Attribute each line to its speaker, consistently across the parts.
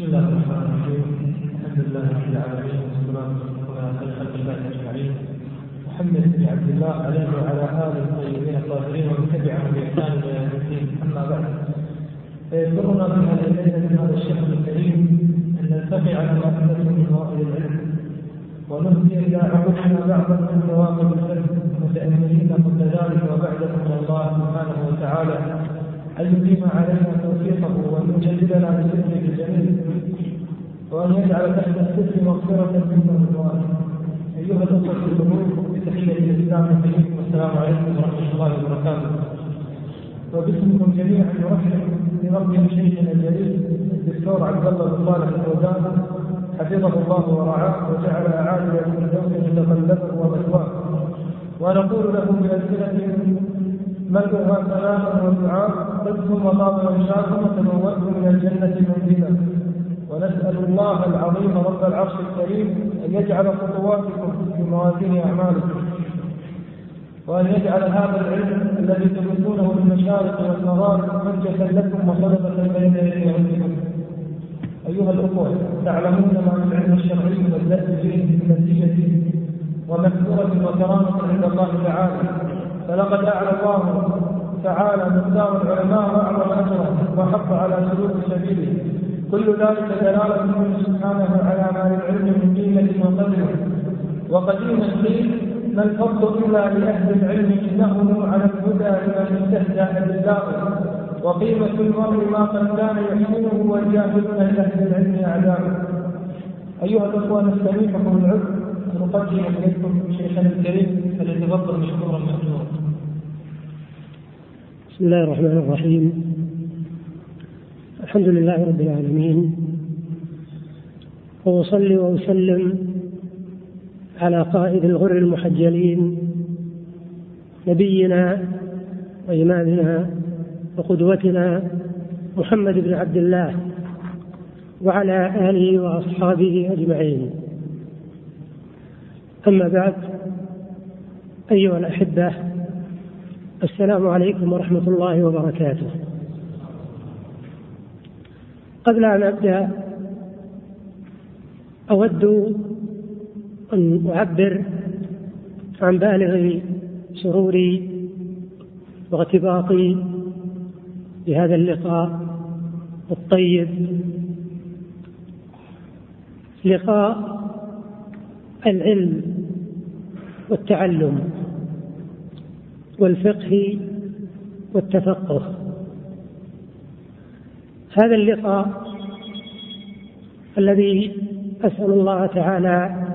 Speaker 1: بسم الله الرحمن الرحيم. الحمد لله رب العالمين والصلاة والسلام على خير الله أجمعين. محمد بن عبد الله عليه وعلى آله الطيبين الطاهرين ومن تبعهم بإحسان إلى يوم الدين. أما بعد. فيسرنا في هذه الليلة من هذا الشهر الكريم أن نلتقي على ما حدث من فوائد العلم. ونهدي إلى عقولنا بعضا من ثواب الفن متاملين قبل ذلك وبعده من الله سبحانه وتعالى. أن يديم علينا توفيقه وأن يجللنا بسره الجميل وأن يجعل تحت السر مغفرة منه رضوانه أيها الأخوة الأمور بتحية الإسلام الكريم والسلام عليكم ورحمة الله وبركاته. وباسمكم جميعا نرحب برب شيخنا الجليل الدكتور عبد الله بن صالح الفوزان. حفظه الله ورعاه وجعل أعالي الفردوس متقلبه ومثواه ونقول له بألسنة مكها سلاما ودعاء طبتم وطاب مشاكم وتبوأتم من الجنة منزلا. ونسأل الله العظيم رب العرش الكريم أن يجعل خطواتكم في موازين أعمالكم. وأن يجعل هذا العلم الذي تدرسونه في المشارق والمغارب حجة لكم وصدقة بين يدي ربكم. أيها الأخوة تعلمون ما في العلم الشرعي والذات فيه من نتيجة ومكتوبة وكرامة عند الله تعالى. فلقد أعلى الله تعالى مقدار العلماء وأعظم أجرا وحق على سلوك سبيله. كل ذلك دلالة منه سبحانه على ما للعلم من قيمة وقدر وقديما قيل ما الفضل إلا لأهل العلم إنهم على الهدى لمن استهزأ بالباطل وقيمة المرء ما قد كان يحسنه والجاهلون لأهل العلم أعداء أيها الأخوة نستميحكم العلم. ونقدم إليكم شيخنا الكريم فليتفضل مشكورا مأجورا
Speaker 2: بسم الله الرحمن الرحيم. الحمد لله رب العالمين. وأصلي وأسلم على قائد الغر المحجلين نبينا وإمامنا وقدوتنا محمد بن عبد الله وعلى آله وأصحابه أجمعين. أما بعد أيها الأحبة السلام عليكم ورحمة الله وبركاته. قبل أن أبدأ أود أن أعبر عن بالغ سروري واغتباطي بهذا اللقاء الطيب. لقاء العلم والتعلم والفقه والتفقه. هذا اللقاء الذي أسأل الله تعالى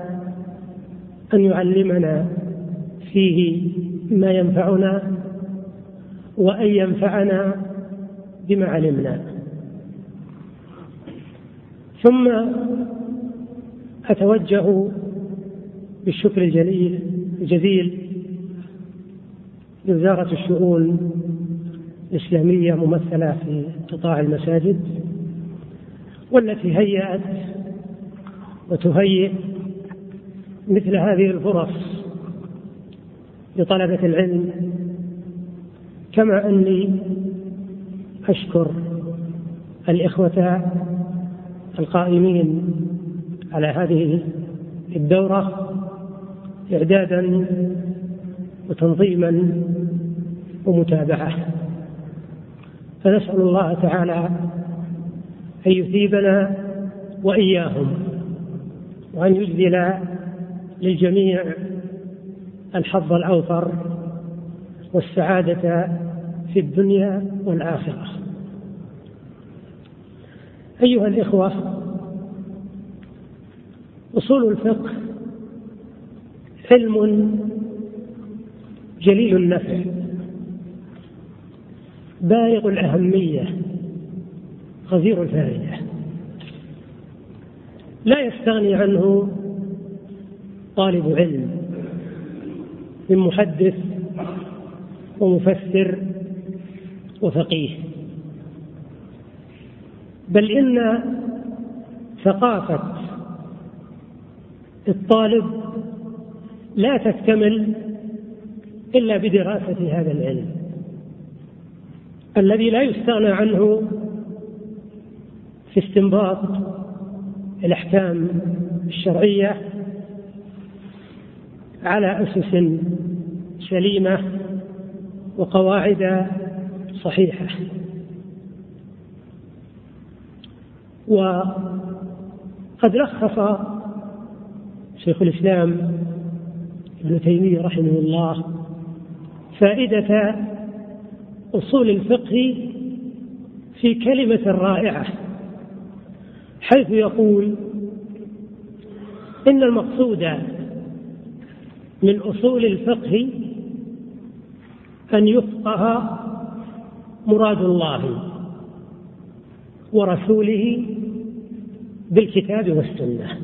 Speaker 2: أن يعلمنا فيه ما ينفعنا وأن ينفعنا بما علمنا. ثم أتوجه بالشكر الجليل الجزيل لوزارة الشؤون الإسلامية ممثلة في قطاع المساجد والتي هيأت وتهيئ مثل هذه الفرص لطلبة العلم. كما أني أشكر الإخوة القائمين على هذه الدورة إعدادا وتنظيما ومتابعة. فنسأل الله تعالى أن يثيبنا وإياهم وأن يجزل للجميع الحظ الأوفر والسعادة في الدنيا والآخرة. أيها الإخوة أصول الفقه علم جليل النفع بالغ الأهمية غزير الفائدة. لا يستغني عنه طالب علم من محدث ومفسر وفقيه. بل إن ثقافة الطالب لا تكتمل إلا بدراسة هذا العلم. الذي لا يستغنى عنه في استنباط الأحكام الشرعية على أسس سليمة وقواعد صحيحة. وقد لخص شيخ الإسلام ابن تيمية رحمه الله فائدة أصول الفقه في كلمة رائعة حيث يقول إن المقصود من أصول الفقه أن يفقه مراد الله ورسوله بالكتاب والسنة.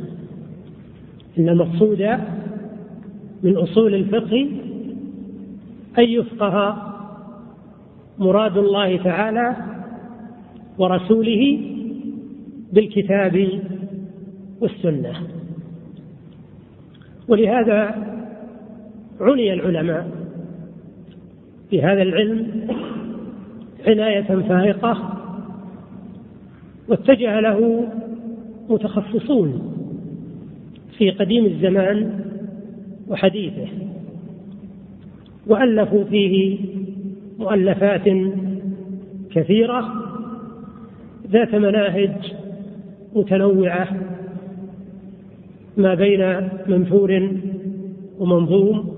Speaker 2: إن المقصود من أصول الفقه أن يفقه مراد الله تعالى ورسوله بالكتاب والسنة. ولهذا عني العلماء بهذا العلم عناية فائقة واتجه له متخصصون في قديم الزمان وحديثه. وألفوا فيه مؤلفات كثيرة ذات مناهج متنوعة ما بين منثور ومنظوم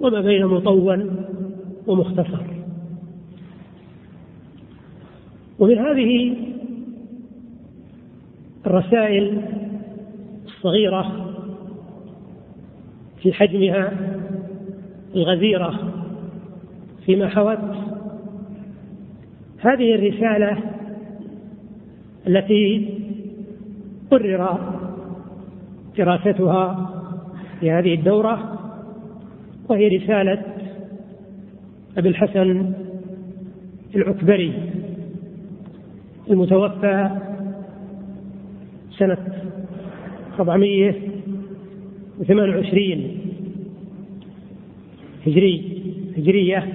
Speaker 2: وما بين مطول ومختصر. ومن هذه الرسائل الصغيرة في حجمها الغزيرة فيما حوت هذه الرسالة التي قرر دراستها في هذه الدورة وهي رسالة أبي الحسن العكبري المتوفى سنة 428 هجري هجرية.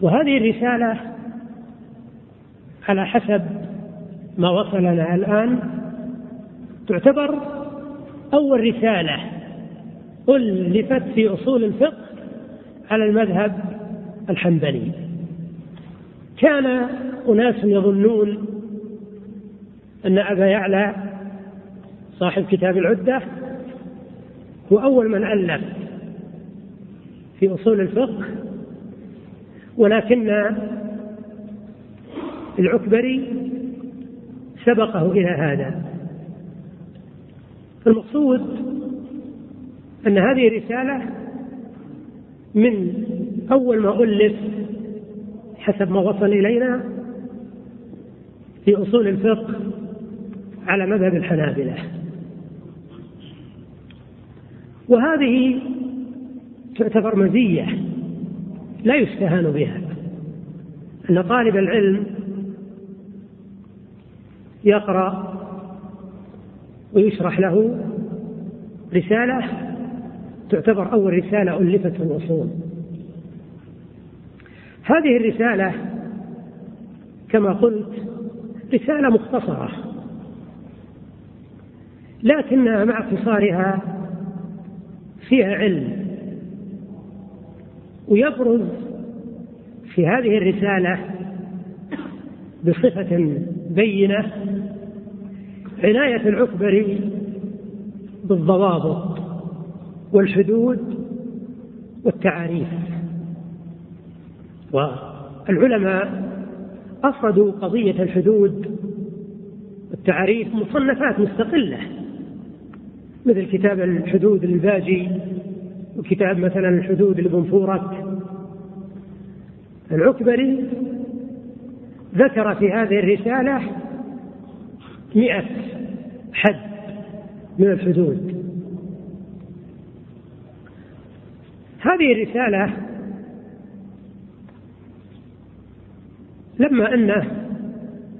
Speaker 2: وهذه الرسالة على حسب ما وصلنا الآن تعتبر أول رسالة ألفت في أصول الفقه على المذهب الحنبلي. كان أناس يظنون أن أبا يعلى صاحب كتاب العدة هو أول من ألف. في أصول الفقه ولكن العكبري سبقه إلى هذا. المقصود أن هذه رسالة من أول ما ألف حسب ما وصل إلينا في أصول الفقه على مذهب الحنابلة. وهذه تعتبر مزية. لا يستهان بها. أن طالب العلم يقرأ ويشرح له رسالة تعتبر أول رسالة ألفت في الأصول هذه الرسالة كما قلت رسالة مختصرة لكنها مع اختصارها فيها علم. ويبرز في هذه الرسالة بصفة بينة عناية العكبري بالضوابط والحدود والتعاريف. والعلماء أفردوا قضية الحدود والتعاريف مصنفات مستقلة مثل كتاب الحدود للباجي وكتاب مثلا الحدود لابن فورك. العكبري ذكر في هذه الرسالة مئة حد من الحدود. هذه الرسالة لما أنه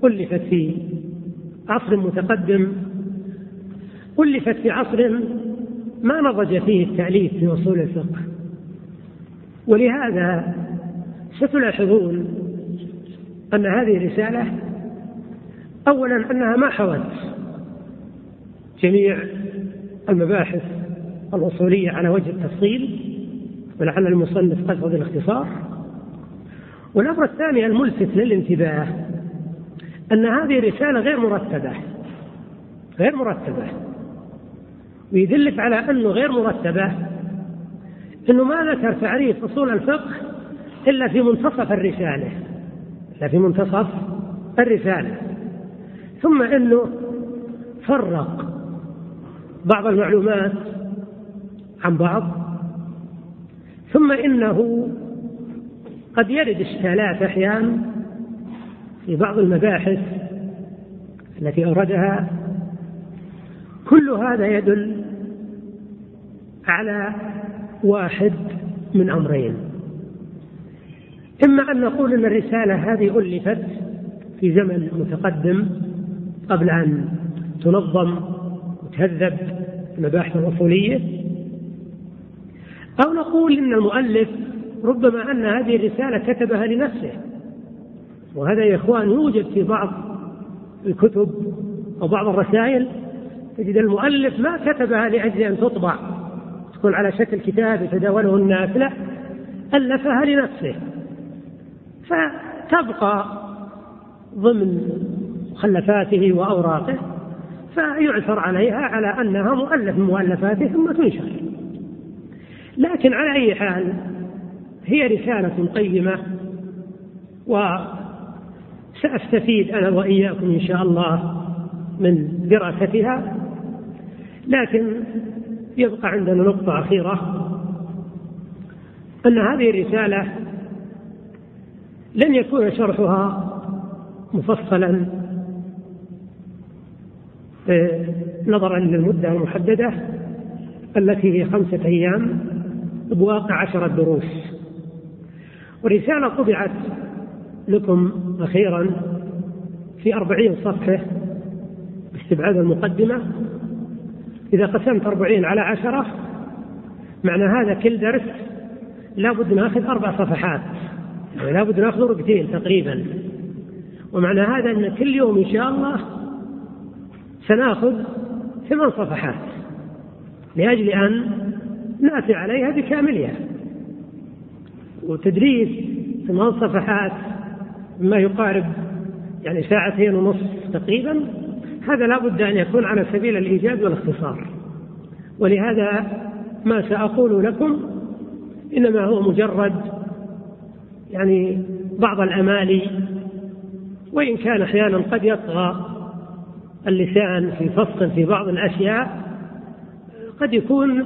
Speaker 2: ألفت في عصر متقدم ألفت في عصر ما نضج فيه التأليف في أصول الفقه. ولهذا ستلاحظون أن هذه الرسالة أولا أنها ما حوت جميع المباحث الأصولية على وجه التفصيل ولعل المصنف قصد الاختصار والأمر الثاني الملفت للانتباه أن هذه رسالة غير مرتبة غير مرتبة. ويدلك على أنه غير مرتبة أنه ما ذكر تعريف أصول الفقه إلا في منتصف الرسالة إلا في منتصف الرسالة. ثم أنه فرق بعض المعلومات عن بعض. ثم إنه قد يرد إشكالات أحيانا في بعض المباحث التي أوردها. كل هذا يدل على واحد من أمرين. إما أن نقول أن الرسالة هذه ألفت في زمن متقدم قبل أن تنظم وتهذب المباحث الأصولية أو نقول إن المؤلف ربما أن هذه الرسالة كتبها لنفسه. وهذا يا إخوان يوجد في بعض الكتب أو بعض الرسائل تجد المؤلف ما كتبها لأجل أن تطبع. تكون على شكل كتاب يتداوله الناس لا ألفها لنفسه. فتبقى ضمن مخلفاته وأوراقه فيعثر عليها على أنها مؤلف من مؤلفاته ثم تنشر. لكن على أي حال هي رسالة قيمة وسأستفيد أنا وإياكم إن شاء الله من دراستها. لكن يبقى عندنا نقطة أخيرة أن هذه الرسالة لن يكون شرحها مفصلا نظرا للمدة المحددة التي هي خمسة أيام بواقع عشرة دروس ورسالة طبعت لكم أخيرا في أربعين صفحة باستبعاد المقدمة. إذا قسمت أربعين على عشرة معنى هذا كل درس لابد ناخذ أربع صفحات يعني لابد ناخذ ربعتين تقريبا. ومعنى هذا أن كل يوم إن شاء الله سناخذ ثمان صفحات لأجل أن نأتي عليها بكاملها. وتدريس ثمان صفحات ما يقارب يعني ساعتين ونصف تقريبا. هذا لا بد أن يكون على سبيل الإيجاد والاختصار. ولهذا ما سأقول لكم إنما هو مجرد يعني بعض الأمالي وإن كان أحيانا قد يطغى اللسان في فصل في بعض الأشياء قد يكون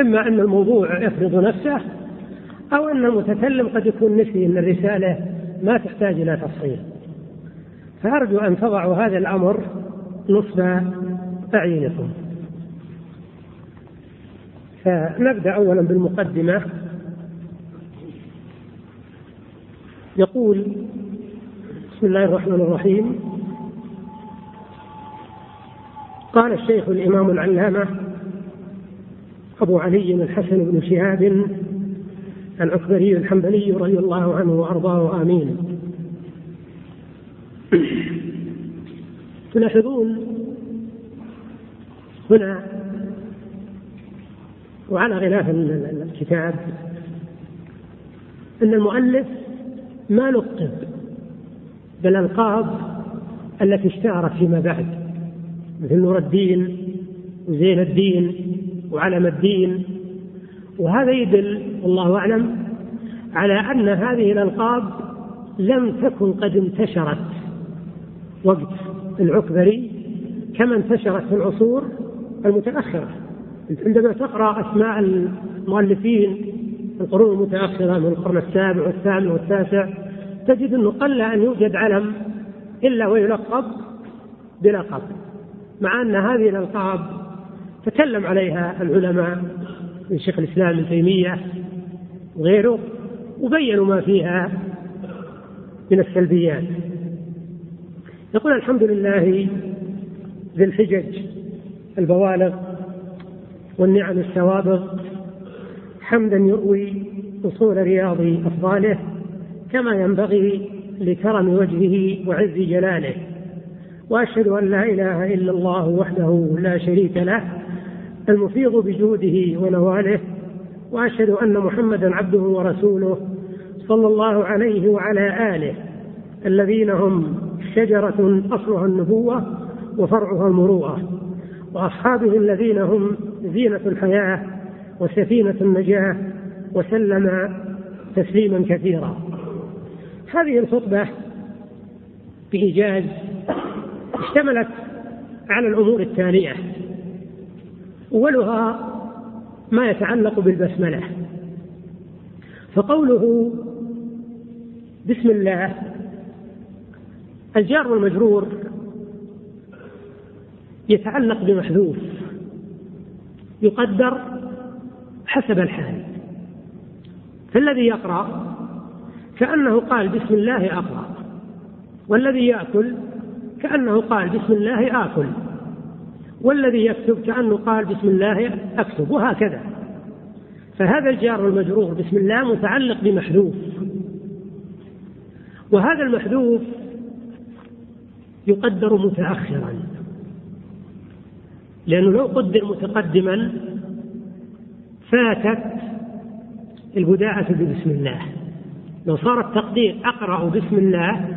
Speaker 2: إما أن الموضوع يفرض نفسه أو أن المتكلم قد يكون نسي أن الرسالة ما تحتاج إلى تفصيل. فأرجو أن تضعوا هذا الأمر نصب أعينكم. فنبدأ أولا بالمقدمة. يقول بسم الله الرحمن الرحيم. قال الشيخ الإمام العلامة أبو علي الحسن بن شهاب العكبري الحنبلي رضي الله عنه وأرضاه آمين. تلاحظون؟ هنا. وعلى غلاف الكتاب أن المؤلف ما لقب بالألقاب التي اشتهرت فيما بعد مثل نور الدين وزين الدين وعلم الدين. وهذا يدل والله أعلم على أن هذه الألقاب لم تكن قد انتشرت وقت العكبري كما انتشرت في العصور المتأخرة عندما تقرأ أسماء المؤلفين في القرون المتأخرة من القرن السابع والثامن والتاسع تجد أنه قل أن يوجد علم إلا ويلقب بلقب مع أن هذه الألقاب تكلم عليها العلماء من شيخ الإسلام ابن تيمية وغيره وبينوا ما فيها من السلبيات. يقول الحمد لله ذي الحجج البوالغ والنعم السوابغ حمدا يروي أصول رياض أفضاله كما ينبغي لكرم وجهه وعز جلاله. وأشهد أن لا إله إلا الله وحده لا شريك له المفيض بجوده ونواله وأشهد أن محمدا عبده ورسوله صلى الله عليه وعلى آله الذين هم شجرة أصلها النبوة وفرعها المروءة وأصحابه الذين هم زينة الحياة وسفينة النجاة وسلم تسليما كثيرا. هذه الخطبة بإيجاز اشتملت على الأمور التالية أولها ما يتعلق بالبسملة فقوله بسم الله الجار والمجرور يتعلق بمحذوف يقدر حسب الحال. فالذي يقرأ كأنه قال بسم الله أقرأ والذي يأكل كأنه قال بسم الله آكل والذي يكتب كأنه قال بسم الله أكتب وهكذا. فهذا الجار والمجرور بسم الله متعلق بمحذوف وهذا المحذوف يقدر متأخرا. لأنه لو قدر متقدما فاتت البداءة ببسم الله. لو صار التقدير أقرأ بسم الله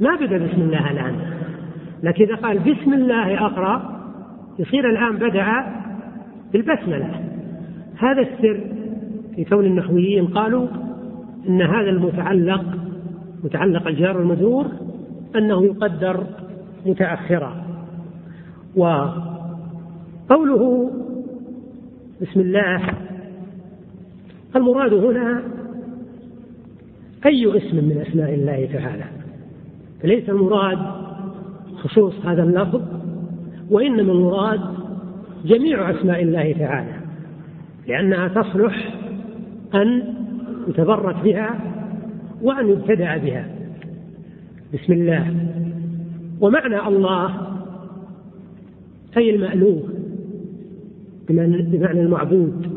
Speaker 2: ما بدا بسم الله الآن. لكن إذا قال بسم الله أقرأ يصير الآن بدأ بالبسملة. هذا السر في كون النحويين قالوا إن هذا المتعلق متعلق الجار والمجرور أنه يقدر متأخرا. وقوله بسم الله المراد هنا أي اسم من أسماء الله تعالى؟ فليس المراد خصوص هذا اللفظ وإنما المراد جميع أسماء الله تعالى لأنها تصلح أن يتبرك بها وأن يبتدأ بها. بسم الله. ومعنى الله أي المألوه بمعنى المعبود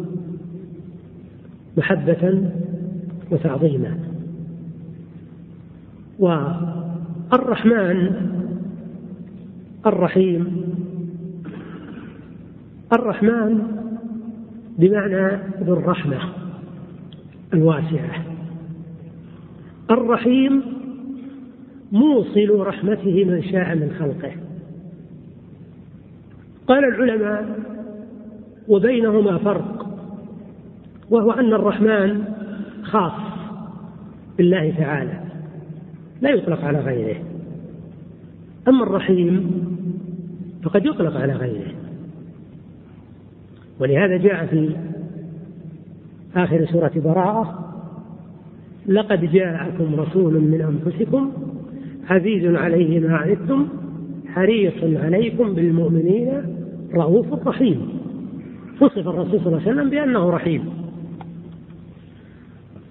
Speaker 2: محبة وتعظيما. والرحمن الرحيم. الرحمن بمعنى ذو الرحمة الواسعة. الرحيم موصل رحمته من شاء من خلقه. قال العلماء وبينهما فرق وهو أن الرحمن خاص بالله تعالى لا يطلق على غيره. أما الرحيم فقد يطلق على غيره. ولهذا جاء في آخر سورة براءة لقد جاءكم رسول من أنفسكم عزيز عليه ما عنتم حريص عليكم بالمؤمنين رؤوف رحيم. وصف الرسول صلى الله عليه وسلم بأنه رحيم.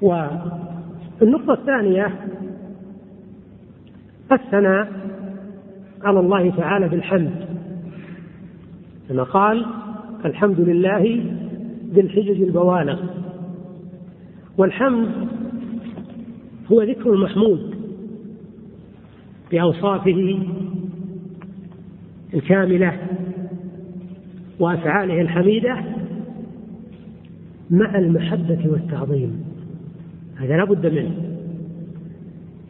Speaker 2: والنقطة الثانية الثناء على الله تعالى بالحمد. كما قال الحمد لله بالحجج البوالغ والحمد هو ذكر المحمود. بأوصافه الكاملة وأفعاله الحميدة مع المحبة والتعظيم. هذا لا بد منه.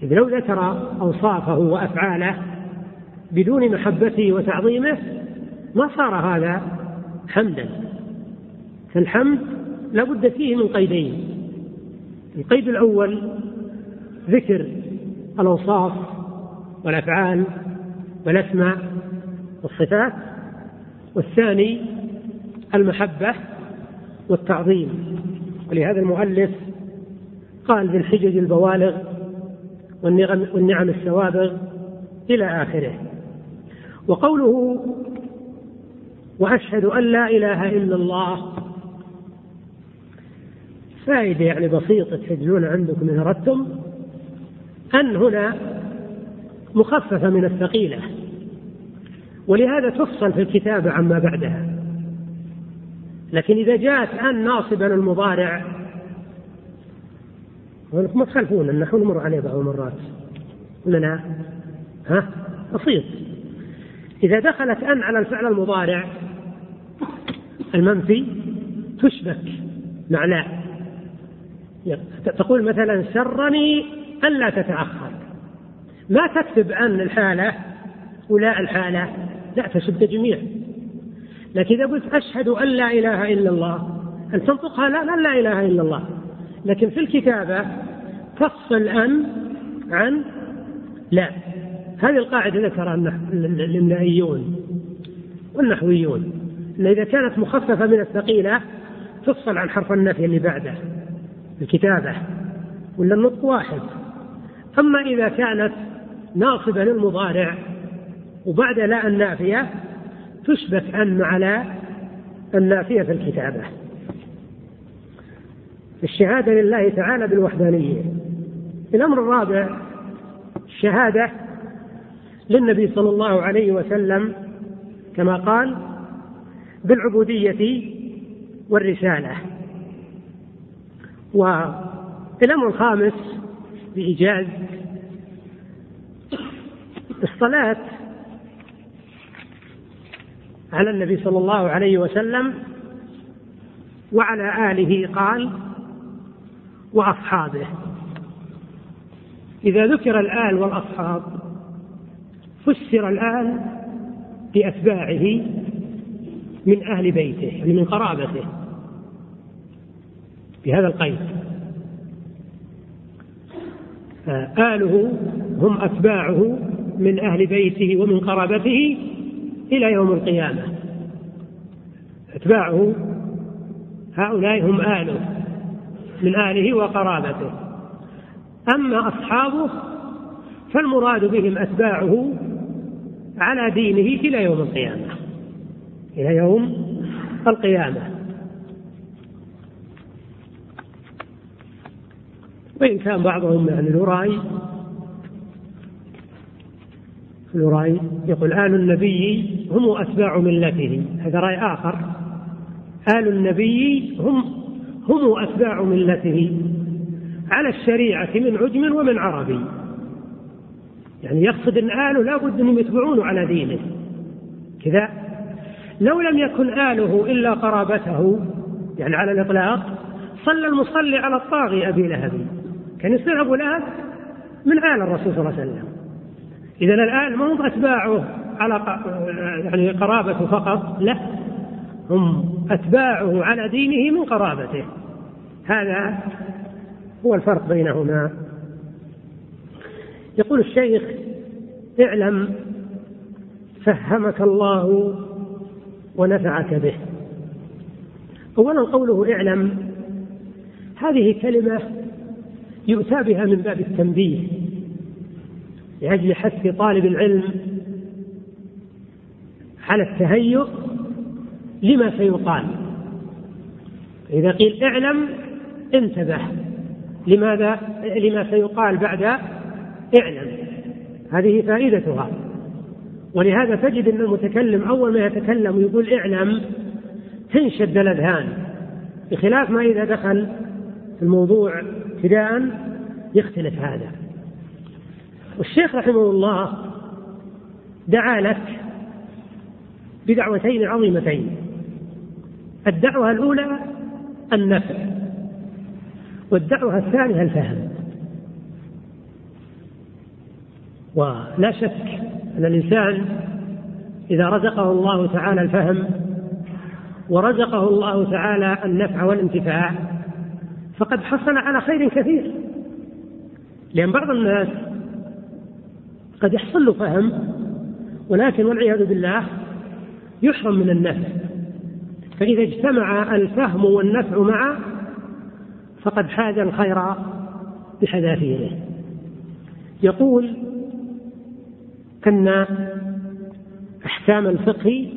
Speaker 2: إذ لو ذكر أوصافه وأفعاله بدون محبته وتعظيمه ما صار هذا حمدا. فالحمد لا بد فيه من قيدين. القيد الأول ذكر الأوصاف والأفعال والأسماء والصفات والثاني المحبة والتعظيم. ولهذا المؤلف قال بالحجج البوالغ والنعم, والنعم السوابغ إلى آخره. وقوله وأشهد أن لا إله إلا الله فائدة يعني بسيطة تجدون عندكم إن أردتم أن هنا مخففة من الثقيلة. ولهذا تفصل في الكتابة عما بعدها. لكن إذا جاءت أن ناصبا المضارع ما تخالفون نحن نمر عليه بعض المرات. لا؟ ها؟ بسيط. إذا دخلت أن على الفعل المضارع المنفي تشبك مع لا. تقول مثلا سرني أن لا تتأخر. ما تكتب أن الحالة ولا الحالة لا تشد جميع. لكن إذا قلت أشهد أن لا إله إلا الله أن تنطقها؟ لا لا, لا إله إلا الله. لكن في الكتابة تفصل أن عن لا. هذه القاعدة ذكرها الإملائيون والنحويون أن إذا كانت مخففة من الثقيلة تفصل عن حرف النفي اللي بعده الكتابة ولا النطق واحد. أما إذا كانت ناصبة للمضارع وبعد لا النافية تشبك أن على النافية في الكتابة. الشهادة لله تعالى بالوحدانية. الأمر الرابع الشهادة للنبي صلى الله عليه وسلم كما قال بالعبودية والرسالة. والأمر الخامس بإيجاز الصلاة على النبي صلى الله عليه وسلم وعلى آله قال وأصحابه. إذا ذكر الآل والأصحاب فسر الآل بأتباعه من أهل بيته يعني من قرابته. بهذا القيد. آله هم أتباعه من أهل بيته ومن قرابته إلى يوم القيامة. أتباعه هؤلاء هم آله من آله وقرابته. أما أصحابه فالمراد بهم أتباعه على دينه إلى يوم القيامة. إلى يوم القيامة. وإن كان بعضهم رأي له رأي يقول آل النبي هم أتباع ملته. هذا رأي آخر. آل النبي هم هم أتباع ملته. على الشريعة من عجم ومن عربي. يعني يقصد أن آله لا بد أنهم يتبعونه على دينه. كذا. لو لم يكن آله إلا قرابته يعني على الإطلاق صلى المصلي على الطاغي أبي لهب. كان يصير أبو لهب من آل الرسول صلى الله عليه وسلم. إذا الآن ما هم أتباعه على يعني قرابته فقط؟ لا. هم أتباعه على دينه من قرابته. هذا هو الفرق بينهما. يقول الشيخ اعلم فهمك الله ونفعك به. اولا قوله اعلم هذه كلمة يؤتى بها من باب التنبيه. لأجل حث طالب العلم على التهيؤ لما سيقال. إذا قيل اعلم انتبه لماذا لما سيقال بعد اعلم. هذه فائدتها. ولهذا تجد إن المتكلم أول ما يتكلم ويقول اعلم تنشد الأذهان. بخلاف ما إذا دخل في الموضوع ابتداء يختلف هذا. والشيخ رحمه الله دعا لك بدعوتين عظيمتين. الدعوة الأولى النفع والدعوة الثانية الفهم. ولا شك أن الإنسان إذا رزقه الله تعالى الفهم ورزقه الله تعالى النفع والانتفاع فقد حصل على خير كثير. لأن بعض الناس قد يحصل له فهم ولكن والعياذ بالله يحرم من النفع. فإذا اجتمع الفهم والنفع معا فقد حاز الخير بحذافيره يقول أن أحكام الفقه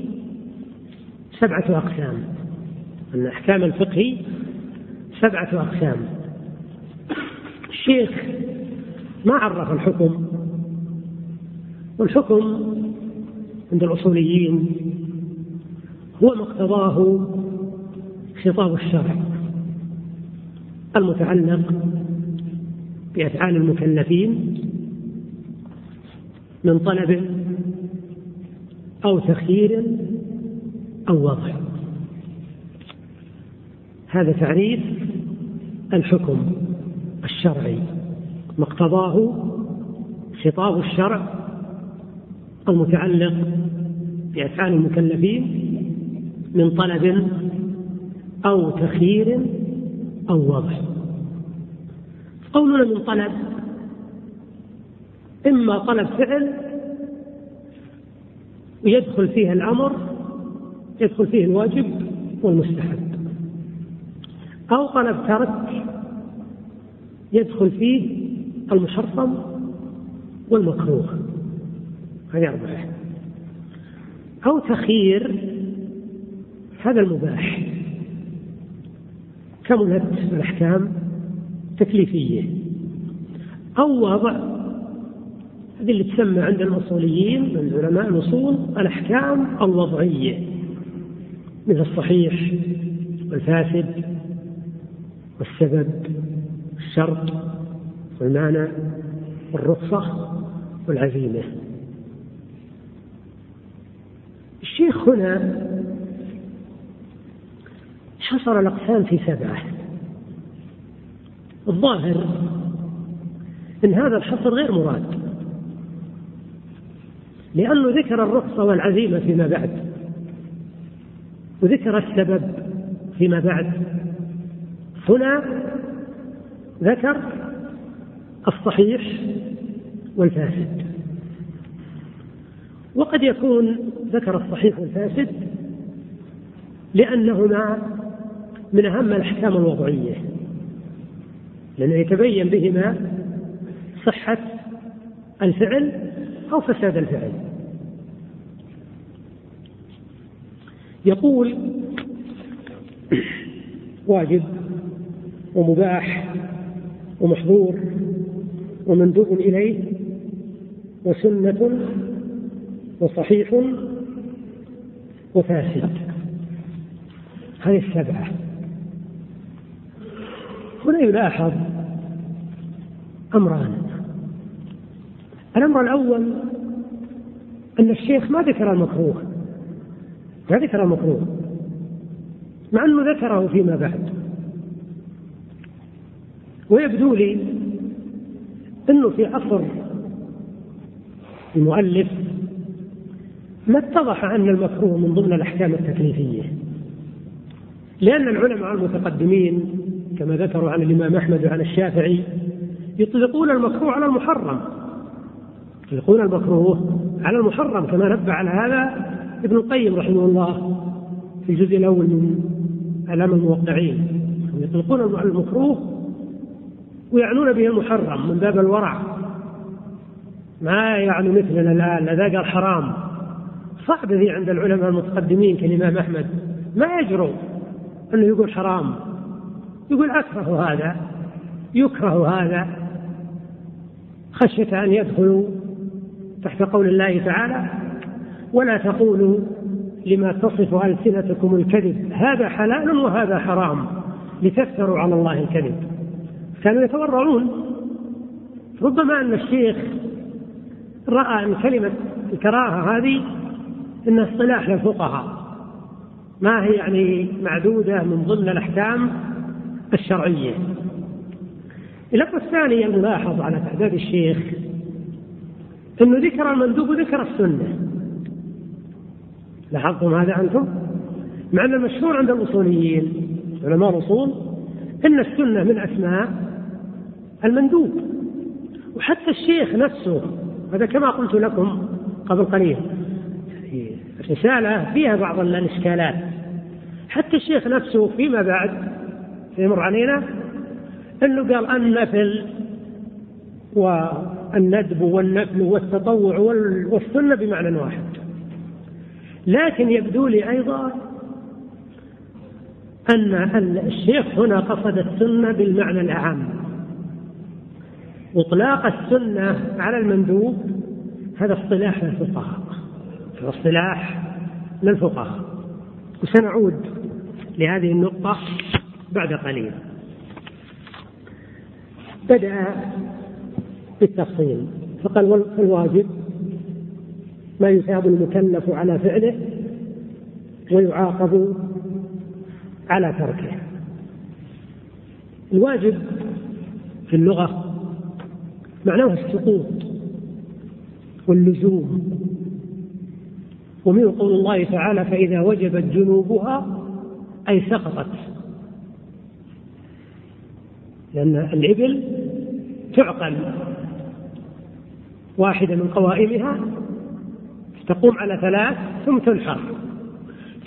Speaker 2: سبعة أقسام. أن أحكام الفقه سبعة أقسام. الشيخ ما عرف الحكم. والحكم عند الأصوليين هو ما اقتضاه خطاب الشرع المتعلق بأفعال المكلفين من طلب أو تخيير أو وضع. هذا تعريف الحكم الشرعي ما اقتضاه خطاب الشرع المتعلق بأفعال المكلفين من طلب أو تخيير أو وضع قولنا من طلب إما طلب فعل ويدخل فيه الأمر يدخل فيه الواجب والمستحب. أو طلب ترك يدخل فيه المحرم والمكروه. هذه أربعة. أو تخيير هذا المباح كملت الأحكام تكليفية أو وضع هذه اللي تسمى عند الأصوليين من علماء الأصول الأحكام الوضعية مثل الصحيح والفاسد والسبب والشرط والمعنى والرخصة والعزيمة. الشيخ هنا حصر الأقسام في سبعة. الظاهر أن هذا الحصر غير مراد لأنه ذكر الرخصة والعزيمة فيما بعد وذكر السبب فيما بعد. هنا ذكر الصحيح والفاسد. وقد يكون ذكر الصحيح والفاسد لأنهما من أهم الأحكام الوضعية لأنه يتبين بهما صحة الفعل أو فساد الفعل. يقول واجب ومباح ومحظور ومندوب إليه وسنة وصحيح وفاسد. هذه السبعة. هنا يلاحظ أمران. الأمر الأول أن الشيخ ما ذكر المكروه. ما ذكر المكروه. مع أنه ذكره فيما بعد. ويبدو لي أنه في عصر المؤلف ما اتضح أن المكروه من ضمن الأحكام التكليفية. لأن العلماء المتقدمين كما ذكروا عن الإمام أحمد وعن الشافعي يطلقون المكروه على المحرم. يطلقون المكروه على المحرم كما نبه على هذا ابن القيم رحمه الله في الجزء الأول من أعلام الموقعين. يطلقون المكروه ويعنون به المحرم من باب الورع. ما يعني مثلنا الآن؟ إذا قال حرام صعب ذي عند العلماء المتقدمين كالإمام أحمد. ما يجرؤ أنه يقول حرام. يقول أكره هذا يكره هذا. خشية أن يدخلوا تحت قول الله تعالى ولا تقولوا لما تصف ألسنتكم الكذب هذا حلال وهذا حرام لتفتروا على الله الكذب. كانوا يتورعون. ربما أن الشيخ رأى أن كلمة الكراهة هذه أنها اصطلاح للفقهاء. ما هي يعني معدودة من ضمن الأحكام الشرعية. الأمر الثاني الملاحظ على تعداد الشيخ أنه ذكر المندوب وذكر السنة. لاحظتم هذا أنتم؟ مع أن المشهور عند الأصوليين علماء الأصول أن السنة من أسماء المندوب. وحتى الشيخ نفسه هذا كما قلت لكم قبل قليل الرسالة فيها بعض الإشكالات. حتى الشيخ نفسه فيما بعد يمر علينا أنه قال النفل والندب والنفل والتطوع والسنة بمعنى واحد. لكن يبدو لي أيضا أن الشيخ هنا قصد السنة بالمعنى الأعم إطلاق السنة على المندوب هذا اصطلاح للفقهاء هذا اصطلاح للفقهاء. وسنعود لهذه النقطة بعد قليل. بدأ بالتفصيل. فقال الواجب ما يثاب المكلف على فعله ويعاقب على تركه. الواجب في اللغة معناه السقوط واللزوم ومنه قول الله تعالى فإذا وجبت جنوبها أي سقطت. لأن الإبل تعقل. واحدة من قوائمها تقوم على ثلاث ثم تنحر.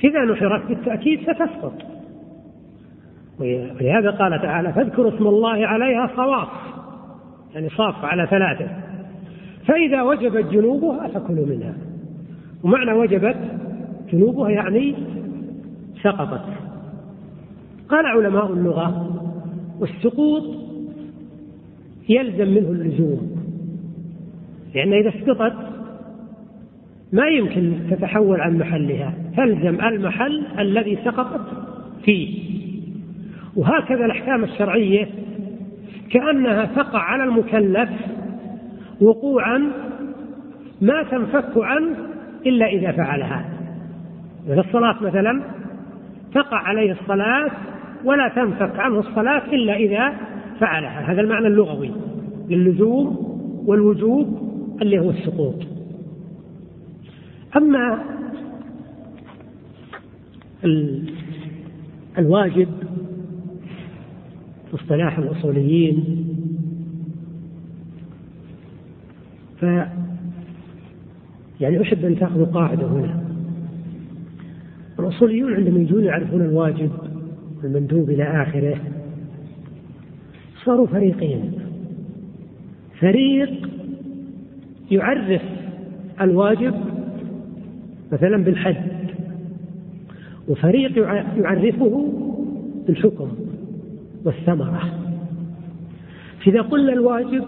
Speaker 2: إذا نحرت بالتأكيد ستسقط. ولهذا قال تعالى فاذكروا اسم الله عليها صواف يعني صاف على ثلاثة. فإذا وجبت جنوبها فكلوا منها. ومعنى وجبت جنوبها يعني سقطت. قال علماء اللغة والسقوط يلزم منه اللزوم لأن إذا اسقطت ما يمكن تتحول عن محلها تلزم المحل الذي سقطت فيه. وهكذا الأحكام الشرعية كأنها تقع على المكلف وقوعا ما تنفك عنه إلا إذا فعلها. في الصلاة مثلا تقع عليه الصلاة ولا تنفك عنه الصلاة إلا إذا فعلها. هذا المعنى اللغوي للزوم والوجوب اللي هو السقوط. أما الواجب في اصطلاح الأصوليين ف يعني أحب أن تأخذوا قاعدة هنا. الأصوليون عندما يجون يعرفون الواجب المندوب إلى آخره صاروا فريقين. فريق يعرف الواجب مثلا بالحد وفريق يعرفه بالحكم والثمرة. فإذا قلنا الواجب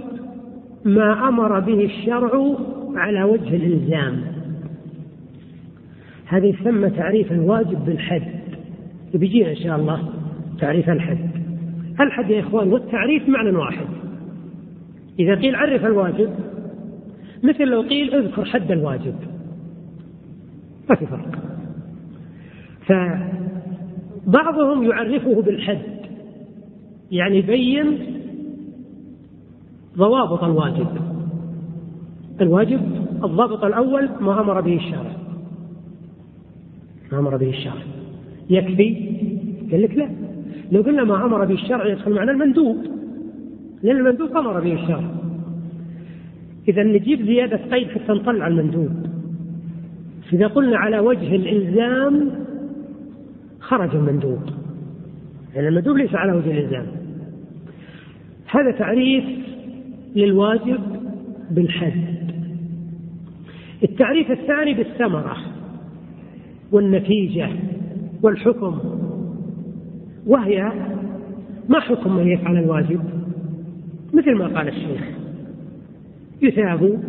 Speaker 2: ما أمر به الشرع على وجه الإلزام. هذا يسمى تعريف الواجب بالحد. بيجينا إن شاء الله تعريف الحد. الحد يا إخوان والتعريف معنى واحد. إذا قيل عرف الواجب مثل لو قيل اذكر حد الواجب. ما في فرق. فبعضهم يعرفه بالحد. يعني يبين ضوابط الواجب. الواجب الضابط الأول ما أمر به الشارع. ما أمر به الشرع يكفي؟ قال لك لا. لو قلنا ما أمر به الشرع يدخل معنا المندوب. لأن المندوب أمر به الشرع إذا نجيب زيادة قيد حتى نطلع المندوب. إذا قلنا على وجه الإلزام خرج المندوب. لأن المندوب ليس على وجه الإلزام. هذا تعريف للواجب بالحد. التعريف الثاني بالثمرة والنتيجة والحكم. وهي ما حكم من يفعل الواجب؟ مثل ما قال الشيخ. يثاب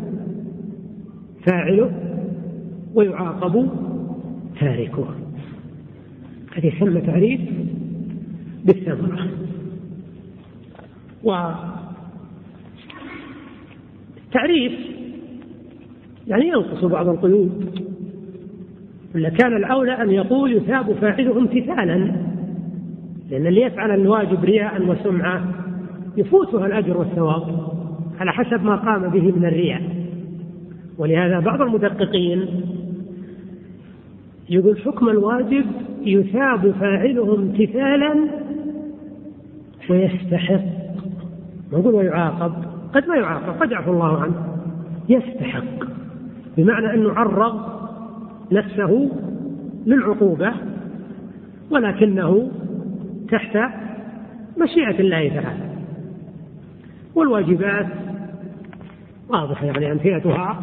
Speaker 2: فاعله ويعاقب تاركه هذا يسمى تعريف بالثمرة. والتعريف يعني ينقص بعض القيود. ولا كان الأولى أن يقول يثاب فاعله امتثالا لأن اللي يفعل الواجب رياء وسمعة يفوتها الأجر والثواب على حسب ما قام به من الرياء. ولهذا بعض المدققين يقول حكم الواجب يثاب فاعله امتثالا ويستحق نقول ويعاقب قد ما يعاقب قد يعفو الله عنه يستحق. بمعنى أنه عرض نفسه للعقوبة ولكنه تحت مشيئة الله تعالى. والواجبات واضحة يعني أمثلتها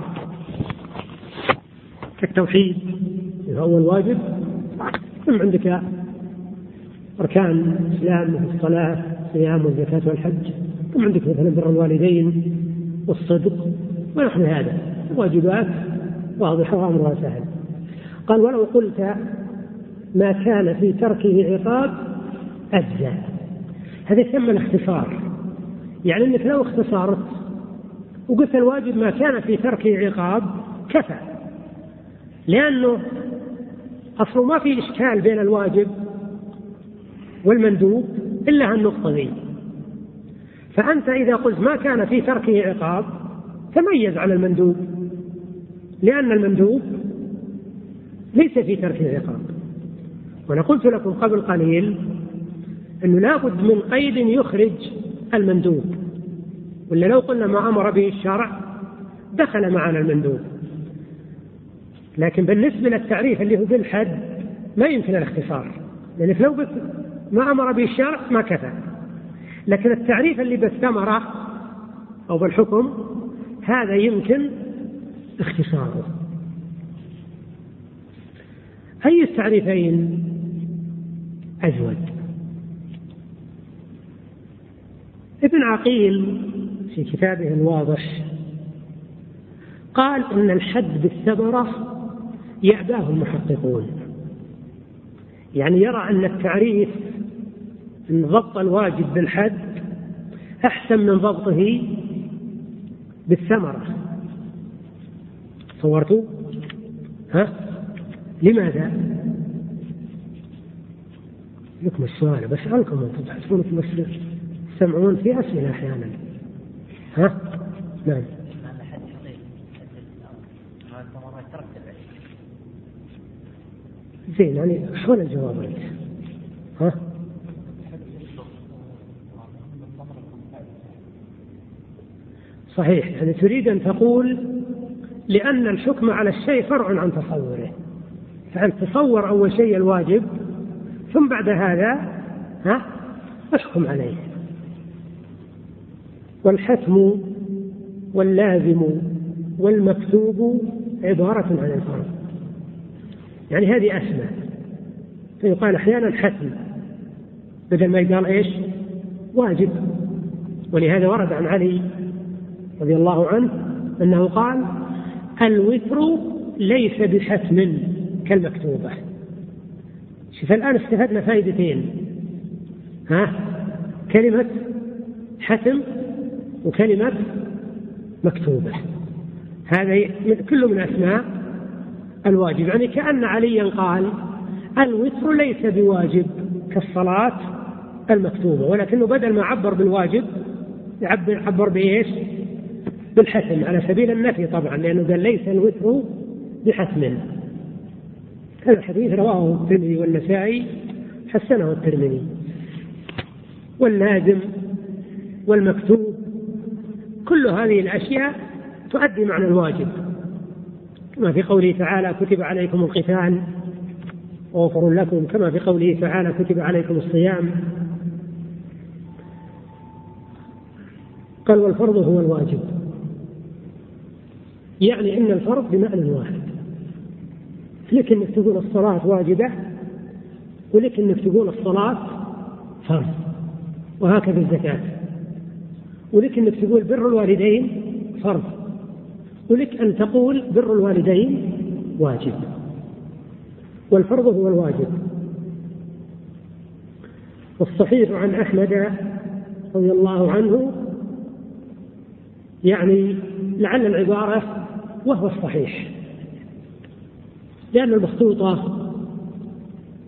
Speaker 2: كالتوحيد هو الواجب ثم عندك أركان الإسلام مثل الصلاة الصيام والزكاة والحج ثم عندك مثلا بر الوالدين والصدق ونحو هذا. واجبات واضحة وأمرها سهل. قال ولو قلت ما كان في تركه عقاب أجزى هذا يسمى الاختصار يعني أنك لو اختصرت وقلت الواجب ما كان في تركه عقاب كفى. لأنه أصله ما في إشكال بين الواجب والمندوب إلا النقطة ذي. فأنت إذا قلت ما كان في تركه عقاب تميز عن المندوب. لأن المندوب ليس في تركه عقاب وأنا قلت لكم قبل قليل أنه لابد من قيد يخرج المندوب. ولا لو قلنا ما أمر به الشرع دخل معنا المندوب. لكن بالنسبة للتعريف اللي هو بالحد ما يمكن الاختصار. لأنك لو ما أمر به الشرع ما كفى. لكن التعريف اللي بالثمرة أو بالحكم هذا يمكن اختصاره. أي التعريفين أزود. ابن عقيل في كتابه الواضح قال إن الحد بالثمرة يأباه المحققون. يعني يرى أن التعريف ان ضبط الواجب بالحد أحسن من ضبطه بالثمرة. صورتوا ها؟ لماذا؟ لكم السؤال بسألكم أنتم تحسبون في تسمعون في أسئلة أحيانا. ها؟ نعم. زين يعني حول الجواب أنت؟ ها؟ صحيح يعني تريد أن تقول لأن الحكم على الشيء فرع عن تصوره. فأنت تصور أول شيء الواجب؟ ثم بعد هذا ها؟ احكم عليه. والحتم واللازم والمكتوب عبارة عن الفرض يعني هذه أسمى فيقال أحيانا حتم. بدل ما يقال إيش؟ واجب. ولهذا ورد عن علي رضي الله عنه أنه قال الوتر ليس بحتم كالمكتوبة. شوف الآن استفدنا فائدتين. ها؟ كلمة حتم وكلمة مكتوبة. هذا كله من أسماء الواجب. يعني كأن عليا قال الوتر ليس بواجب كالصلاة المكتوبة ولكنه بدل ما عبر بالواجب يعبر عبر بإيش؟ بالحتم على سبيل النفي طبعا لأنه قال ليس الوتر بحتم هذا الحديث رواه الترمذي والنسائي حسنه الترمذي. واللازم والمكتوب كل هذه الأشياء تؤدي معنى الواجب. كما في قوله تعالى كتب عليكم القتال وغفر لكم. كما في قوله تعالى كتب عليكم الصيام. قال والفرض هو الواجب. يعني أن الفرض بمعنى واحد. لك أنك تقول الصلاة واجبة ولك أنك تقول الصلاة فرض وهكذا الزكاة. ولك أنك تقول بر الوالدين فرض ولك أن تقول بر الوالدين واجب. والفرض هو الواجب. والصحيح عن أحمد رضي الله عنه يعني لعل العبارة وهو الصحيح. لأن المخطوطة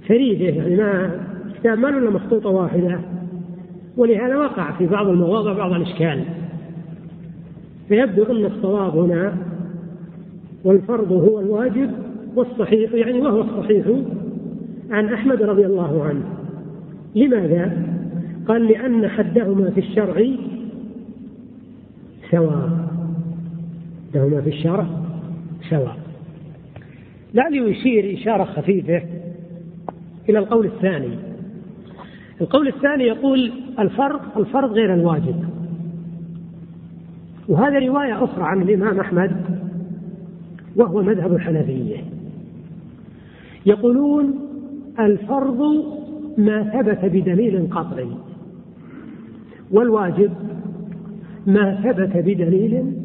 Speaker 2: فريدة يعني ما كتاب ما إلا مخطوطة واحدة ولهذا وقع في بعض المواضع بعض الإشكال. فيبدو أن الصواب هنا والفرض هو الواجب والصحيح يعني وهو الصحيح عن أحمد رضي الله عنه. لماذا؟ قال لأن حدهما في الشرع سواء. حدهما في الشرع سواء. لعلي يشير إشارة خفيفة إلى القول الثاني. القول الثاني يقول الفرض الفرض غير الواجب. وهذا رواية أخرى عن الإمام أحمد وهو مذهب الحنفية. يقولون الفرض ما ثبت بدليل قطعي والواجب ما ثبت بدليل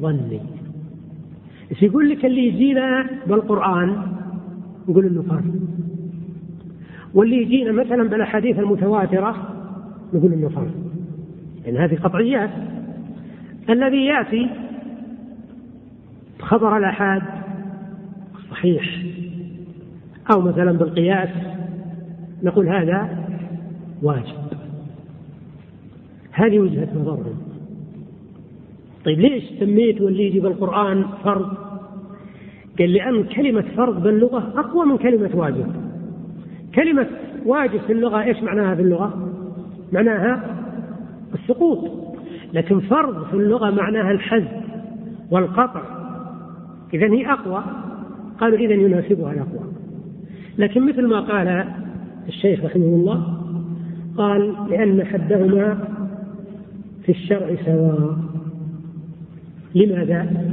Speaker 2: ظني. إيش يقول لك اللي يجينا بالقرآن؟ نقول إنه فرض واللي يجينا مثلا بالأحاديث المتواترة؟ نقول إنه فرض لأن هذه قطعيات. الذي يأتي خبر الآحاد صحيح. أو مثلا بالقياس نقول هذا واجب. هذه وجهة نظرهم. طيب ليش سميت واللي يجي بالقرآن فرض؟ قال لأن كلمة فرض باللغة أقوى من كلمة واجب. كلمة واجب في اللغة إيش معناها في اللغة؟ معناها السقوط. لكن فرض في اللغة معناها الحز والقطع. إذا هي أقوى. قالوا إذا يناسبها الأقوى. لكن مثل ما قال الشيخ رحمه الله قال لأن حدهما في الشرع سواء. لماذا؟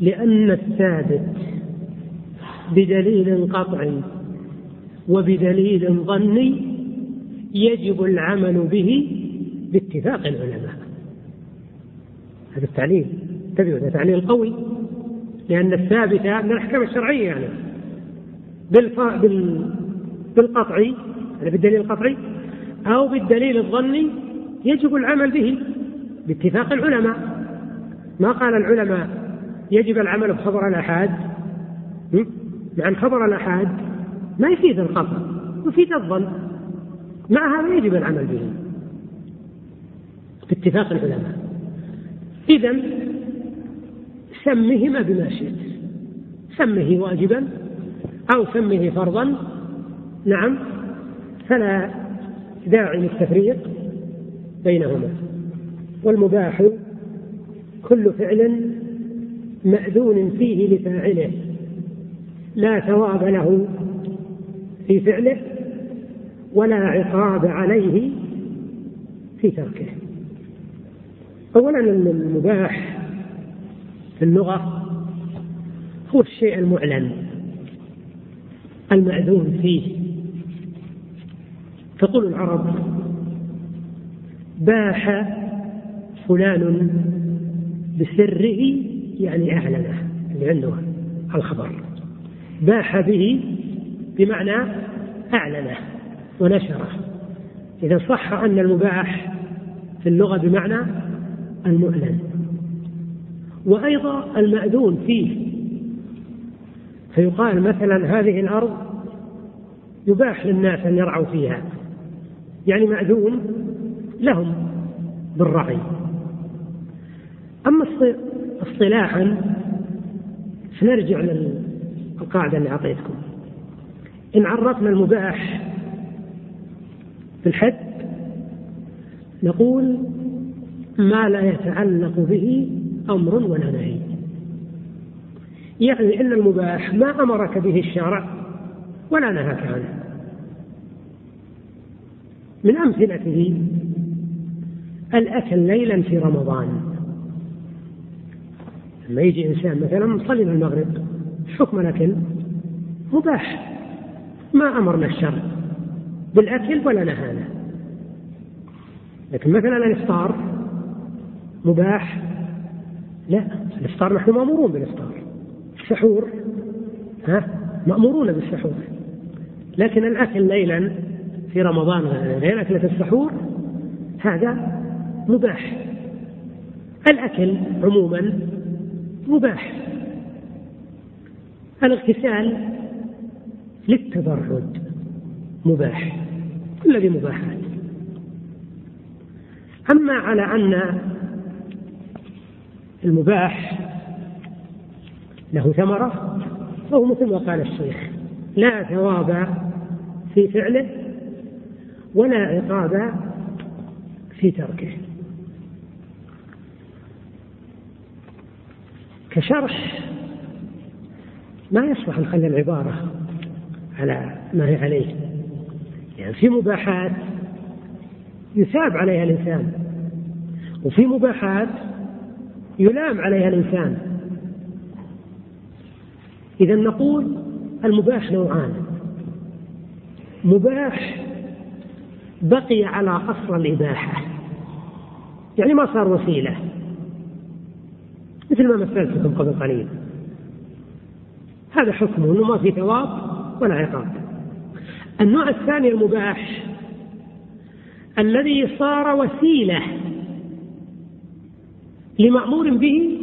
Speaker 2: لأن الثابت بدليل قطعي وبدليل ظني يجب العمل به باتفاق العلماء. هذا التعليل. انتبهوا هذا تعليل قوي لأن الثابت من الأحكام الشرعية يعني. بالف... بال... بالقطعي يعني بالدليل القطعي أو بالدليل الظني يجب العمل به باتفاق العلماء. ما قال العلماء يجب العمل بخبر الآحاد؟ لأن خبر الآحاد ما يفيد القطع يفيد الظن. مع هذا يجب العمل به. باتفاق العلماء. إذا سمهما بما شئت. سمه واجبا أو سمه فرضا. نعم. فلا داعي للتفريق بينهما. والمباح كل فعل مأذون فيه لفاعله لا ثواب له في فعله ولا عقاب عليه في تركه. اولا المباح في اللغة هو الشيء المعلن المأذون فيه. تقول العرب باح فلان بسره يعني أعلنه اللي عنده الخبر. باح به بمعنى أعلنه ونشره. إذا صح أن المباح في اللغة بمعنى المعلن وأيضا المأذون فيه. فيقال مثلا هذه الأرض يباح للناس أن يرعوا فيها. يعني مأذون لهم بالرعي. أما اصطلاحا فنرجع للقاعدة اللي أعطيتكم. إن عرفنا المباح في الحد نقول ما لا يتعلق به أمر ولا نهي. يعني أن المباح ما أمرك به الشرع ولا نهاك عنه. من أمثلته الأكل ليلا في رمضان. لما يجي إنسان مثلا مصلي المغرب حكم الأكل مباح ما أمرنا الشرع بالأكل ولا نهانا. لكن مثلا الإفطار مباح لا الإفطار نحن مأمورون بالإفطار. السحور ها مأمورون بالسحور. لكن الأكل ليلا في رمضان غير أكلة السحور هذا مباح. الأكل عموما مباح. الاغتسال للتبرد مباح. كل ذي مباحات. أما على أن المباح له ثمرة فهو مثل ما قال الشيخ لا ثواب في فعله ولا عقاب في تركه. كشرح ما يصلح نخلي العبارة على ما هي عليه. يعني في مباحات يثاب عليها الإنسان وفي مباحات يلام عليها الإنسان. إذا نقول المباح نوعان. مباح بقي على أصل الإباحة. يعني ما صار وسيلة. مثل ما مثلت لكم قبل قليل. هذا حكمه إنه ما في ثواب ولا عقاب. النوع الثاني المباح الذي صار وسيلة لمأمور به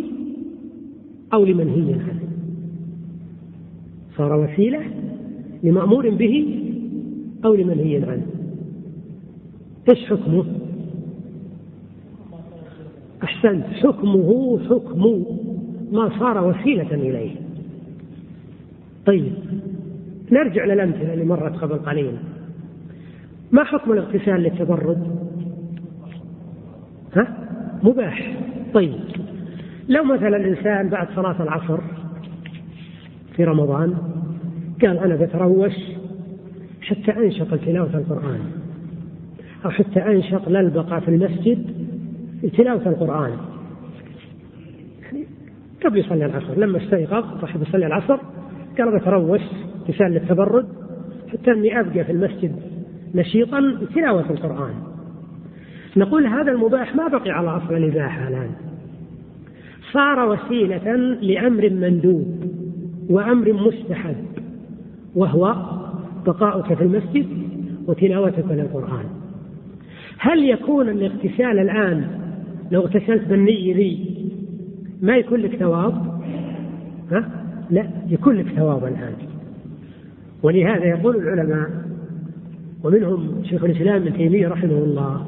Speaker 2: أو لمنهي عنه. صار وسيلة لمأمور به أو لمنهي عنه. إيش حكمه؟ أحسنت حكمه حكم ما صار وسيلة إليه طيب نرجع للأمثلة اللي مرت قبل قليل ما حكم الاغتسال للتبرد؟ ها؟ مباح طيب لو مثلا الإنسان بعد صلاة العصر في رمضان قال أنا بتروش حتى أنشط تلاوة القرآن أو حتى أنشط للبقى في المسجد تلاوة القرآن قبل يصلي العصر لما استيقظ صاحب يصلي العصر قال بتروش تسال للتبرد حتى إني أبقى في المسجد نشيطا تلاوه القرآن. نقول هذا المباح ما بقي على أصل الإباحة الآن. صار وسيلة لأمر مندوب وأمر مستحب وهو بقاؤك في المسجد وتلاوتك للقرآن. هل يكون الاغتسال الآن لو اغتسلت بالنية ذي ما يكون لك ثواب؟ ها؟ لا يكون لك ثواب الآن ولهذا يقول العلماء ومنهم شيخ الإسلام ابن تيمية رحمه الله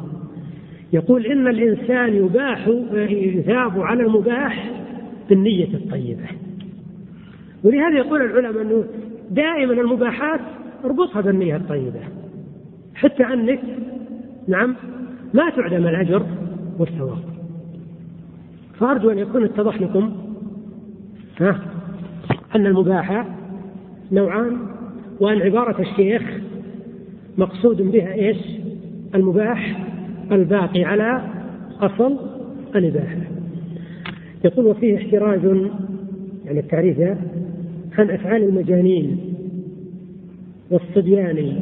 Speaker 2: يقول إن الإنسان يباح يثاب على المباح بالنية الطيبة ولهذا يقول العلماء أنه دائما المباحات اربطها بالنية الطيبة حتى أنك نعم ما تعدم الأجر والثواب فأرجو أن يكون اتضح لكم. ها؟ أن المباح نوعان وأن عبارة الشيخ مقصود بها إيش؟ المباح الباقي على أصل الإباحة. يقول وفيه احتراز يعني التعريف عن أفعال المجانين والصبيان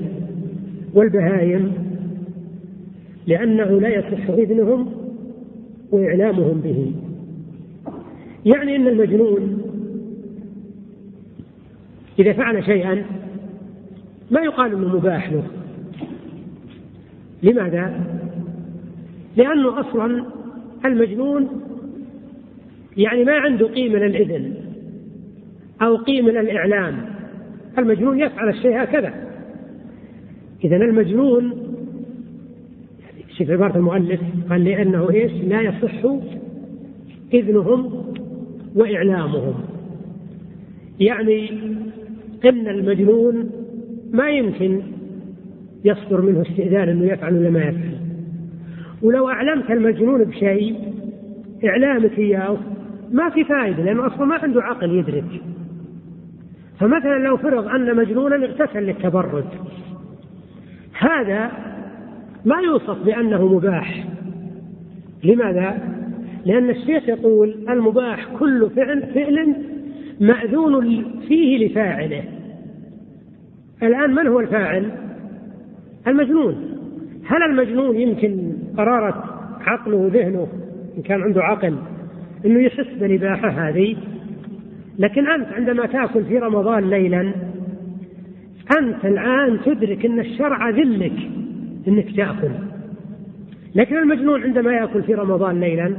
Speaker 2: والبهايم لأنه لا يصح إذنهم وإعلامهم به يعني أن المجنون إذا فعل شيئا ما يقال أنه مباح له. لماذا؟ لأنه أصلا المجنون يعني ما عنده قيمة للإذن أو قيمة للإعلام. المجنون يفعل الشيء هكذا. إذا المجنون شوف عبارة المؤلف قال لأنه إيش؟ لا يصح إذنهم وإعلامهم. يعني إن المجنون ما يمكن يصدر منه استئذان أنه يفعل ولا ما يفعل. ولو أعلمت المجنون بشيء إعلامك إياه ما في فائدة لأنه أصلا ما عنده عقل يدرك. فمثلا لو فرض أن مجنونا اغتسل للتبرد. هذا ما يوصف بأنه مباح. لماذا؟ لأن الشيخ يقول المباح كل فعل فعل مأذون فيه لفاعله. الآن من هو الفاعل؟ المجنون. هل المجنون يمكن قرارة عقله وذهنه إن كان عنده عقل أنه يحس بالإباحة هذه؟ لكن أنت عندما تأكل في رمضان ليلا أنت الآن تدرك أن الشرع ذلك أنك تأكل. لكن المجنون عندما يأكل في رمضان ليلا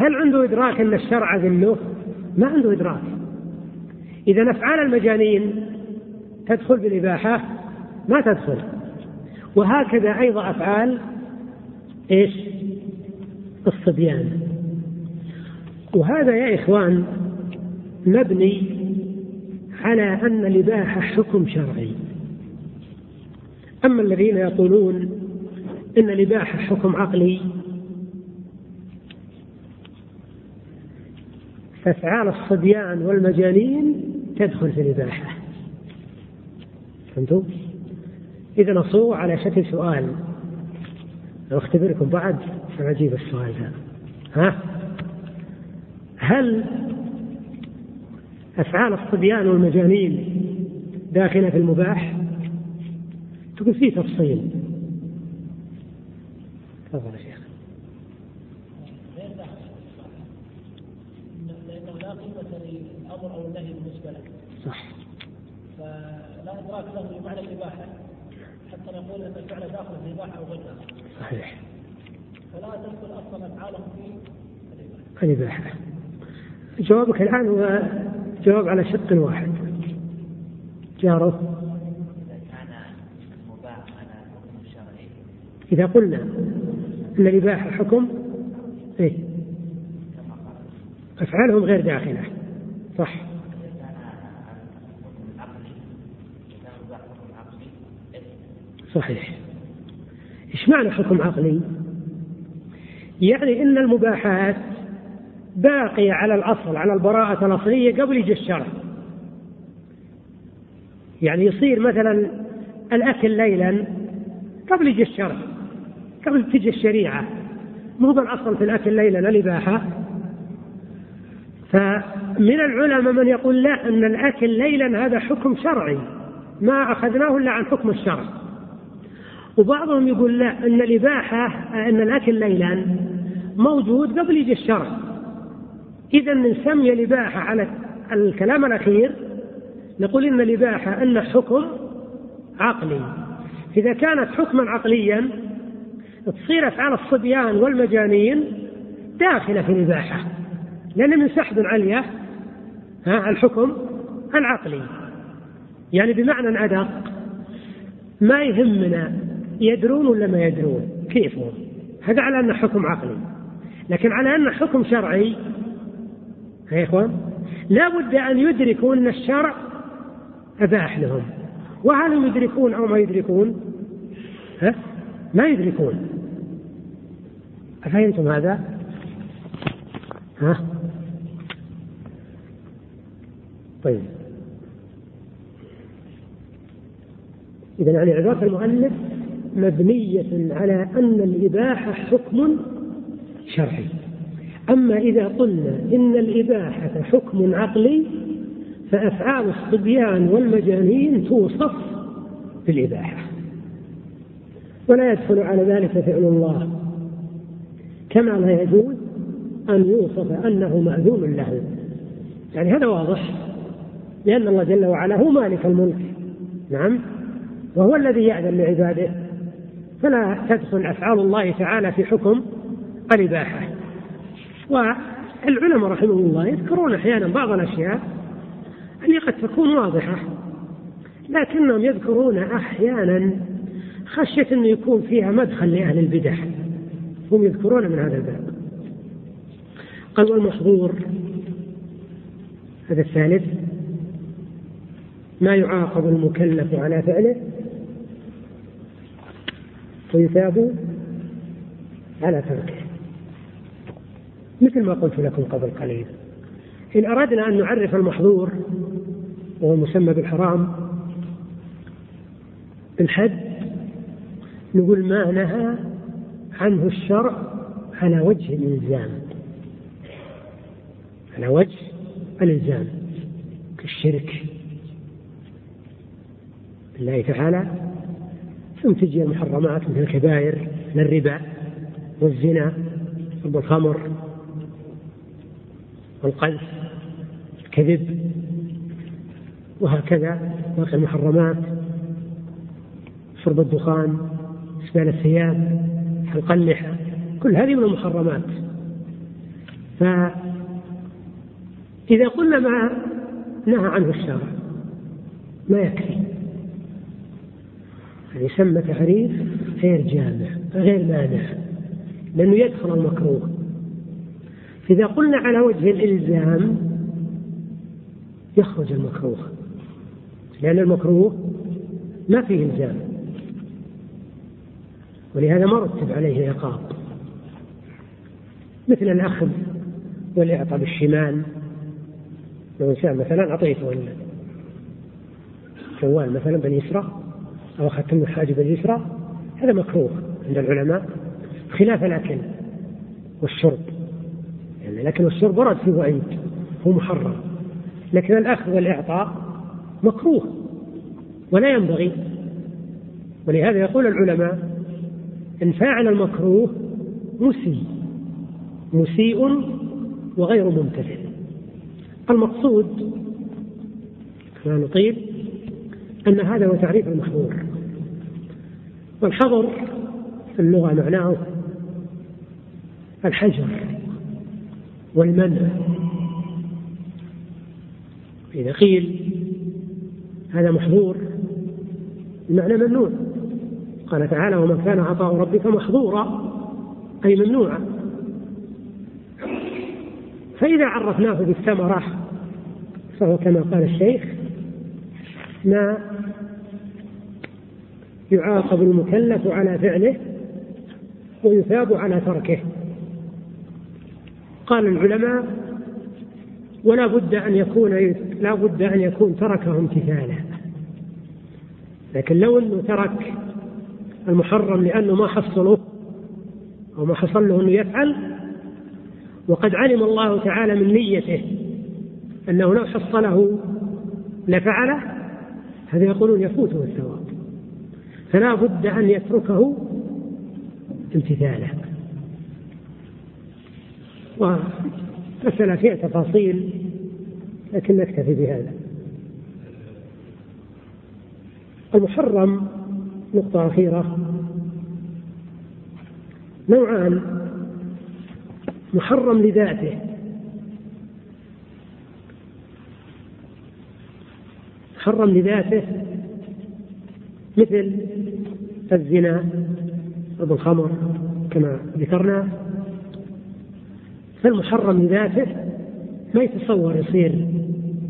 Speaker 2: هل عنده إدراك أن الشرع ذله؟ ما عنده إدراك. إذا أفعال المجانين تدخل بالإباحة؟ ما تدخل. وهكذا أيضا أفعال إيش؟ الصبيان. وهذا يا إخوان مبني على أن الإباحة حكم شرعي. أما الذين يقولون إن الإباحة حكم عقلي فأفعال الصبيان والمجانين تدخل في الإباحة فهمتوا؟ إذا نصوا على شكل سؤال لو أختبركم بعد سأجيب السؤال ها؟ هل أفعال الصبيان والمجانين داخلة في المباح؟ تقول في تفصيل تفضل يا شيخ
Speaker 3: لأنه لا قيمه للامر أو النهي بالنسبة له.
Speaker 2: صح.
Speaker 3: فلا ادراك له لمعنى الاباحه حتى نقول ان الفعل داخل في الاباحه أو غيرها.
Speaker 2: صحيح.
Speaker 3: فلا تدخل أصلا افعالهم
Speaker 2: في الاباحه. جوابك الآن هو جواب على شق واحد. جاره إذا قلنا أن الإباحة حكم إيه؟ أفعالهم غير داخلة صح صحيح إيش معنى حكم عقلي؟ يعني إن المباحات باقيه على الأصل على البراءة الأصلية قبل يجي الشرع. يعني يصير مثلا الأكل ليلا قبل يجي الشرع. قبل تجي الشريعة. مو بالاصل في الأكل ليلا الاباحه. فمن العلماء من يقول لا أن الأكل ليلا هذا حكم شرعي ما أخذناه إلا عن حكم الشرع. وبعضهم يقول لا أن الاباحه أن الأكل ليلا موجود قبل يجي الشرع اذا نسمي الاباحه على الكلام الأخير نقول إن الاباحه أن حكم عقلي. إذا كانت حكما عقليا تصير افعال الصبيان والمجانين داخله في الاباحه لأن من سحب ها الحكم العقلي. يعني بمعنى أدق ما يهمنا يدرون ولا ما يدرون؟ كيفهم؟ هذا على أنه حكم عقلي. لكن على أنه حكم شرعي يا إخوان لا بد أن يدركوا أن الشرع أباح لهم وهل يدركون أو ما يدركون؟ ها؟ ما يدركون. أفهمتم هذا؟ ها؟ طيب. إذا يعني عبارة المؤلف مبنية على أن الإباحة حكم شرعي. أما إذا قلنا إن الإباحة حكم عقلي فأفعال الصبيان والمجانين توصف بالإباحة. ولا يدخل على ذلك فعل الله. كما لا يجوز أن يوصف أنه مأذون له. يعني هذا واضح لأن الله جل وعلا هو مالك الملك. نعم؟ وهو الذي يأذن لعباده. فلا تدخل أفعال الله تعالى في حكم الإباحة. والعلماء رحمهم الله يذكرون أحيانا بعض الأشياء اللي قد تكون واضحة لكنهم يذكرون أحيانا خشية أن يكون فيها مدخل لأهل البدع. هم يذكرون من هذا الباب. قال والمحظور هذا الثالث ما يعاقب المكلف على فعله. ويثاب على تركه. مثل ما قلت لكم قبل قليل. إن أردنا أن نعرف المحظور وهو المسمى بالحرام بالحد نقول ما نهى عنه الشرع على وجه الإلزام. على وجه الإلزام. كالشرك. بالله تعالى. ثم تجي المحرمات مثل الكبائر مثل الربا والزنا شرب الخمر. والقذف الكذب وهكذا باقي المحرمات شرب الدخان إسبال الثياب حلق اللحى كل هذه من المحرمات. فإذا قلنا ما نهى عنه الشرع ما يكفي. يسمى تعريف غير جامع غير مانع لأنه يدخل المكروه. إذا قلنا على وجه الإلزام يخرج المكروه. لأن المكروه ما فيه إلزام. ولهذا ما رتب عليه عقاب مثل الأخذ والإعطاء بالشمال. لو إنسان مثلا أعطيته جوال مثلا باليسرى أو أخذت منه الحاجب اليسرى هذا مكروه عند العلماء خلاف الأكل والشرب. يعني الأكل والشرب ورد في وعيد هو محرم. لكن الأخذ والإعطاء مكروه ولا ينبغي. ولهذا يقول العلماء إن فاعل المكروه مسيء مسيء وغير ممتثل المقصود كما نطيل أن هذا هو تعريف المحظور. والحظر في اللغة معناه الحجر. والمنع. إذا قيل هذا محظور بمعنى ممنوع. قال تعالى ومن كان عطاء ربك محظورا أي ممنوعا فإذا عرفناه بالثمرة فهو كما قال الشيخ ما يعاقب المكلف على فعله ويثاب على تركه. قال العلماء ولا بد أن يكون لا بد أن يكون تركه امتثالا. لكن لو أنه ترك المحرم لأنه ما حصله أو ما حصل له أنه يفعل وقد علم الله تعالى من نيته أنه لو حصله لفعله هذا يقولون يفوته الثواب. فلا بد أن يتركه امتثالا. ومسألة فيها تفاصيل لكن نكتفي بهذا. المحرم نقطة أخيرة. نوعان. محرم لذاته. محرم لذاته مثل الزنا شرب الخمر كما ذكرنا. فالمحرم لذاته ما يتصور يصير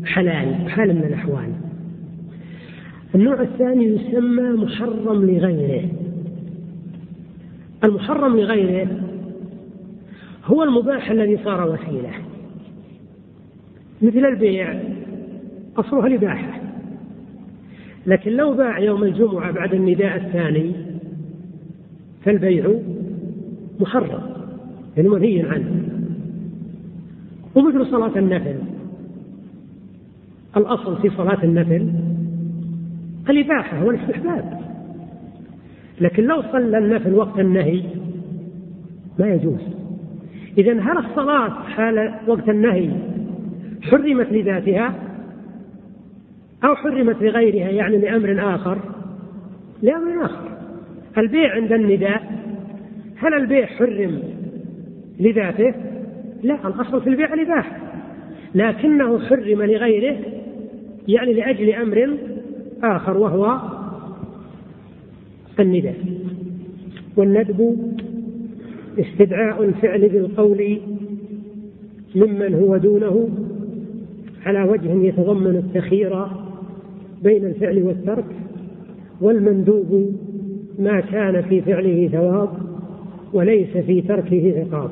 Speaker 2: حلال حال من الأحوال. النوع الثاني يسمى محرم لغيره. المحرم لغيره هو المباح الذي صار وسيلة. مثل البيع أصلها الإباحة لكن لو باع يوم الجمعة بعد النداء الثاني فالبيع محرم يعني منهي عنه. ومثل صلاة النفل. الأصل في صلاة النفل الإباحة والاستحباب. لكن لو صلى النفل وقت النهي ما يجوز. إذا هل الصلاة حال وقت النهي حرمت لذاتها أو حرمت لغيرها يعني لأمر آخر؟ لأمر آخر. البيع عند النداء هل البيع حرم لذاته؟ لا الأصل في البيع الإباحة لكنه حرم لغيره يعني لأجل أمر آخر وهو النداء. والندب استدعاء الفعل بالقول ممن هو دونه على وجه يتضمن التخير بين الفعل والترك والمندوب ما كان في فعله ثواب وليس في تركه عقاب.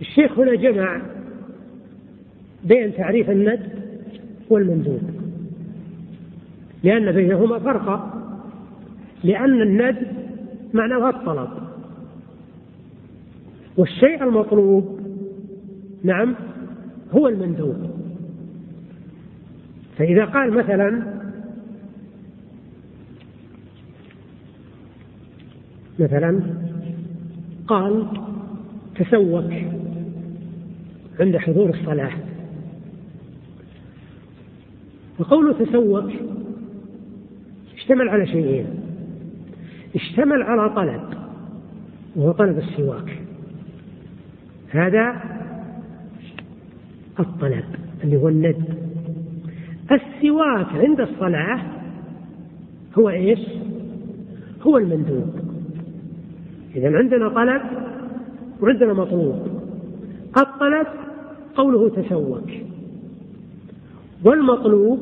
Speaker 2: الشيخ هنا جمع بين تعريف الند والمندوب. لأن بينهما فرقا. لأن الند معناه الطلب. والشيء المطلوب نعم هو المندوب. فإذا قال مثلا مثلا قال تسوك. عند حضور الصلاة. وقوله تسوك اشتمل على شيئين. اشتمل على طلب وهو طلب السواك. هذا الطلب اللي هو الند. السواك عند الصلاة هو إيش؟ هو المندوب. إذا عندنا طلب وعندنا مطلوب. الطلب قوله تسوك والمطلوب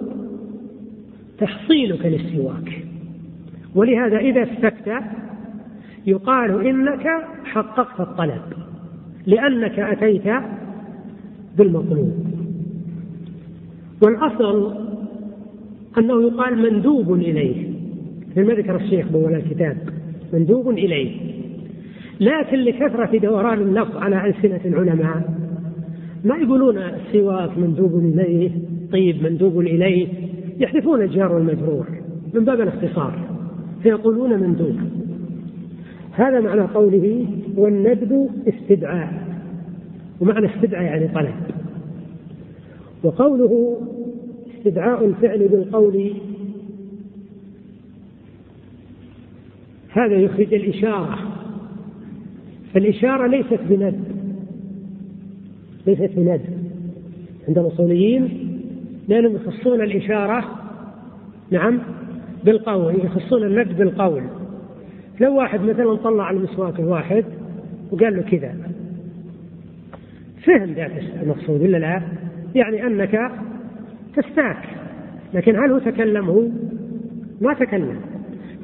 Speaker 2: تحصيلك للسواك. ولهذا إذا استكت يقال إنك حققت الطلب لأنك أتيت بالمطلوب. والأصل أنه يقال مندوب إليه. مثل ما ذكر الشيخ بولا الكتاب مندوب إليه. لكن لكثرة دوران اللفظ على ألسنة العلماء ما يقولون السواك مندوب إليه طيب مندوب إليه. يحذفون الجار والمجرور من باب الاختصار فيقولون مندوب. هذا معنى قوله والندب استدعاء ومعنى استدعاء يعني طلب. وقوله استدعاء الفعل بالقول هذا يخرج الإشارة. فالإشارة ليست ليست بند عند الأصوليين لأنهم يخصون الإشارة نعم بالقول يخصون الند بالقول لو واحد مثلا طلع المسواك الواحد وقال له كذا فهم ذاك المقصود ولا لا؟ يعني أنك تستاك لكن هل هو تكلم هو؟ ما تكلم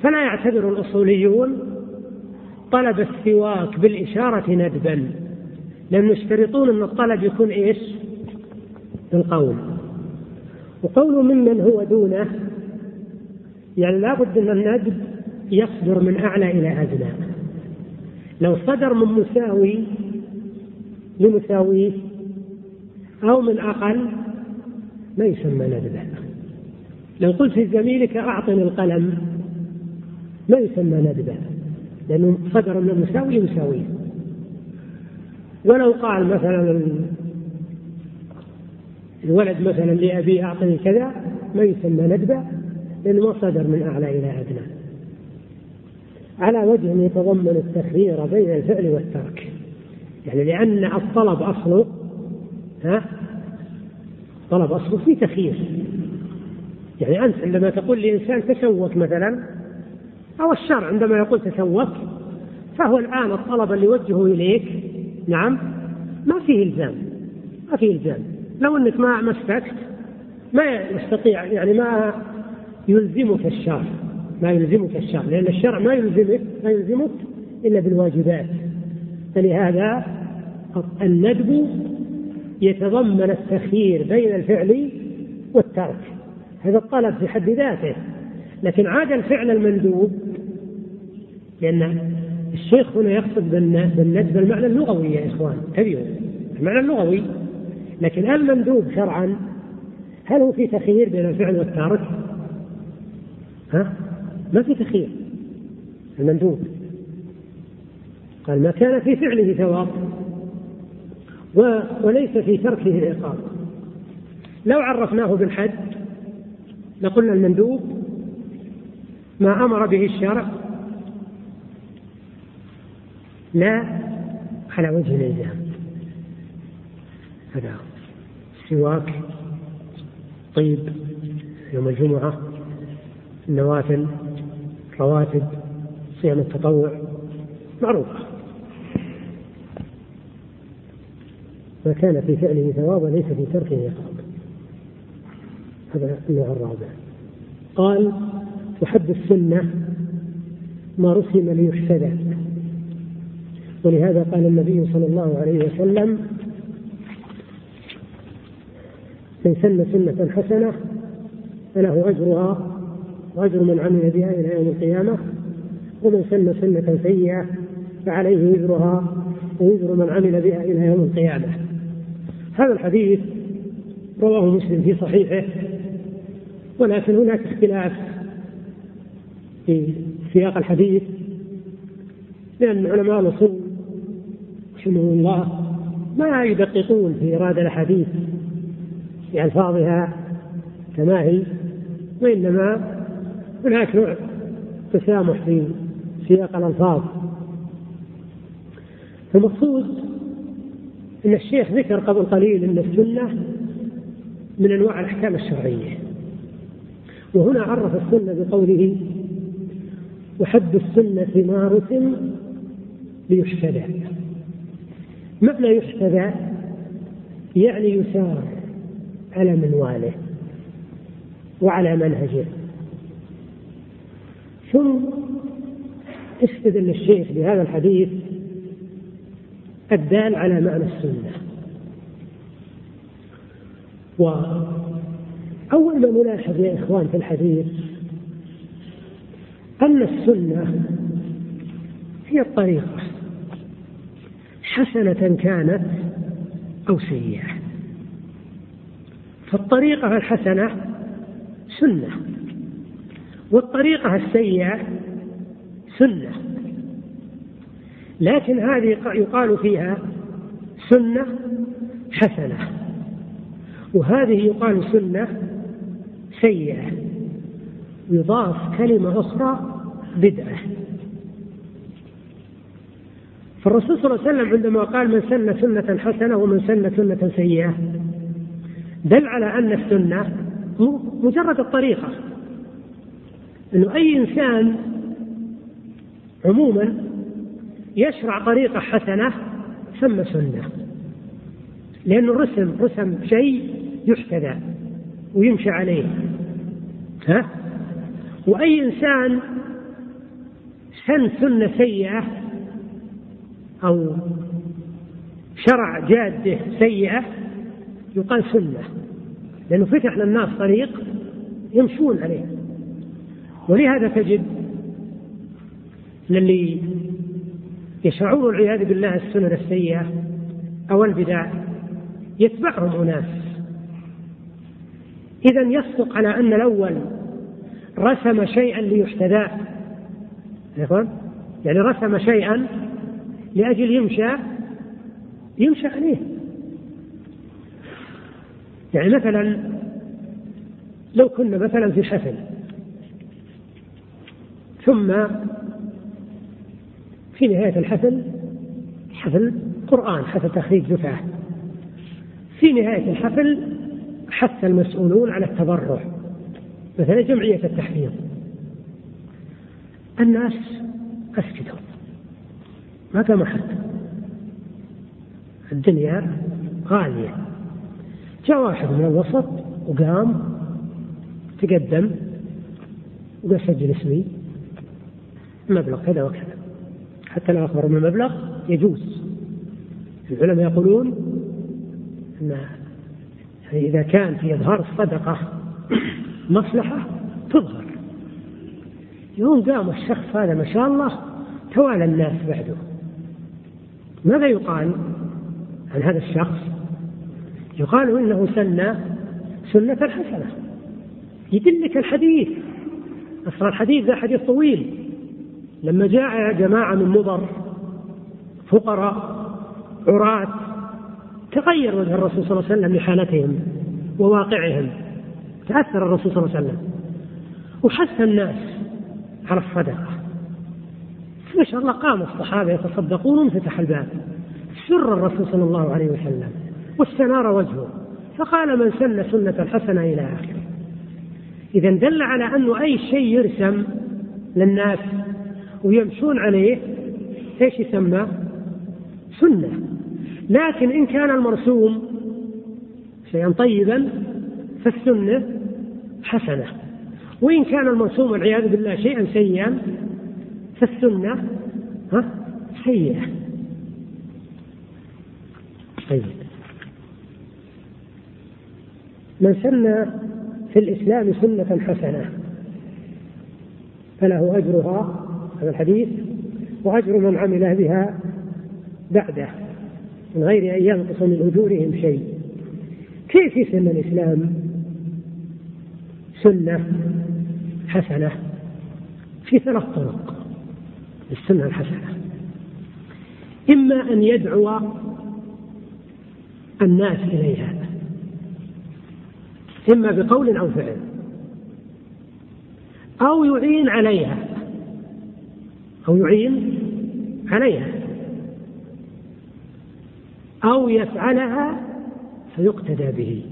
Speaker 2: فلا يعتبر الأصوليون طلب السواك بالإشارة ندبا لأنه يشترطون أن الطلب يكون إيش؟ بالقول وقوله ممن هو دونه يعني لابد أن الندب يصدر من أعلى إلى أدنى. لو صدر من مساوي لمساويه أو من أقل ما يسمى ندبا لو قلت لزميلك أعطني القلم ما يسمى ندبا لأنه صدر من المساوي لمساويه. ولو قال مثلا الولد مثلا لأبي أعطني كذا ما يسمى ندبة لأنه صدر من أعلى إلى أدنى. على وجه يتضمن التخيير بين الفعل والترك. يعني لأن الطلب أصله ها؟ طلب أصله في تخيير. يعني أنت عندما تقول لإنسان تسوك مثلا أو الشرع عندما يقول تسوك فهو الآن الطلب اللي يوجهه إليك نعم. ما فيه إلزام. ما فيه إلزام. لو أنك ما مسكت ما يستطيع يعني ما يلزمك الشرع. ما يلزمك الشرع. لأن الشرع ما يلزمك ما يلزمك إلا بالواجبات. فلهذا الندب يتضمن التخيير بين الفعل والترك. هذا الطلب في حد ذاته. لكن عاد الفعل المندوب لأن الشيخ هنا يقصد بالندب المعنى اللغوي يا إخوان. انتبهوا المعنى اللغوي. لكن المندوب شرعا؟ هل هو في تخيير بين الفعل والتارك؟ ها؟ ما في تخيير. المندوب. قال ما كان في فعله ثواب وليس في تركه عقاب لو عرفناه بالحد لقلنا المندوب ما أمر به الشرع لا على وجه الإلزام. هذا سواك طيب يوم الجمعة النوافل رواتب صيام التطوع معروفة ما كان في فعله ثواب وليس في تركه عقاب. هذا النوع الرابع. قال وحد السنة ما رسم ليحسد ولهذا قال النبي صلى الله عليه وسلم من سن سنة حسنة فله أجرها وأجر من عمل بها إلى يوم القيامة ومن سن سنة سيئة فعليه وزرها ووزر من عمل بها إلى يوم القيامة. هذا الحديث رواه مسلم في صحيحه ولكن هناك اختلاف في سياق الحديث لأن علماء الأصول رحمه الله ما يدققون في إرادة الأحاديث في ألفاظها كما هي وإنما هناك نوع تسامح في سياق الألفاظ. المقصود أن الشيخ ذكر قبل قليل أن السنة من أنواع الأحكام الشرعية وهنا عرف السنة بقوله وحد السنة مارس ليحسد معنى يحتذى؟ يعني يسار على منواله وعلى منهجه. ثم استدل الشيخ بهذا الحديث الدال على معنى السنة. وأول ما نلاحظ يا إخوان في الحديث أن السنة هي الطريقة حسنة كانت أو سيئة. فالطريقة الحسنة سنة والطريقة السيئة سنة. لكن هذه يقال فيها سنة حسنة وهذه يقال سنة سيئة. يضاف كلمة أخرى بدعة. فالرسول صلى الله عليه وسلم عندما قال من سن سنة حسنة ومن سن سنة سيئة دل على أن السنة مجرد الطريقة. أنه أي إنسان عموما يشرع طريقة حسنة ثم سنة. لأنه رسم رسم شيء يحتذى ويمشى عليه. ها؟ وأي إنسان سن سنة سيئة أو شرع جادة سيئة يقال سنة لأنه فتح للناس طريق يمشون عليه. ولهذا تجد للي يشرعون والعياذ بالله السنن السيئة أو البدع يتبعهم أناس. إذا يصدق على أن الأول رسم شيئا ليحتذى يعني رسم شيئا لأجل يمشى يمشى عليه. يعني مثلا لو كنا مثلا في حفل ثم في نهاية الحفل حفل قرآن حفل تخريج دفعة. في نهاية الحفل حث المسؤولون على التبرع مثلا جمعية التحفيظ الناس أسكتوا. ما قام أحد الدنيا غالية. جاء واحد من الوسط وقام تقدم وقال سجل اسمي. مبلغ كذا وكذا. حتى لو أخبر من المبلغ يجوز. العلماء يقولون أن يعني إذا كان في إظهار الصدقة مصلحة تظهر. يوم قام الشخص هذا ما شاء الله توالى الناس بعده. ماذا يقال عن هذا الشخص؟ يقال إنه سن سنة حسنة يدلك الحديث. أصل الحديث ذا حديث طويل. لما جاء جماعة من مضر فقراء عراة تغير وجه الرسول صلى الله عليه وسلم لحالتهم وواقعهم. تأثر الرسول صلى الله عليه وسلم. وحث الناس على الصدقة. ما شاء الله قام الصحابة يتصدقون وانفتح الباب. سر الرسول صلى الله عليه وسلم واستنار وجهه. فقال من سن سنة حسنة إلى آخره. إذا دل على أنه أي شيء يرسم للناس ويمشون عليه إيش يسمى؟ سنة. لكن إن كان المرسوم شيئا طيبا فالسنة حسنة. وإن كان المرسوم والعياذ بالله شيئا سيئا فالسنة ها؟ سيئة طيب. من سن في الإسلام سنة حسنة فله أجرها هذا الحديث وأجر من عمل بها بعده من غير أن ينقص من أجورهم شيء. كيف يسمى الإسلام سنة حسنة؟ في ثلاث طرق. للسنة الحسنة إما أن يدعو الناس إليها. إما بقول أو فعل. أو يعين عليها. أو يعين عليها. أو يفعلها فيقتدى به.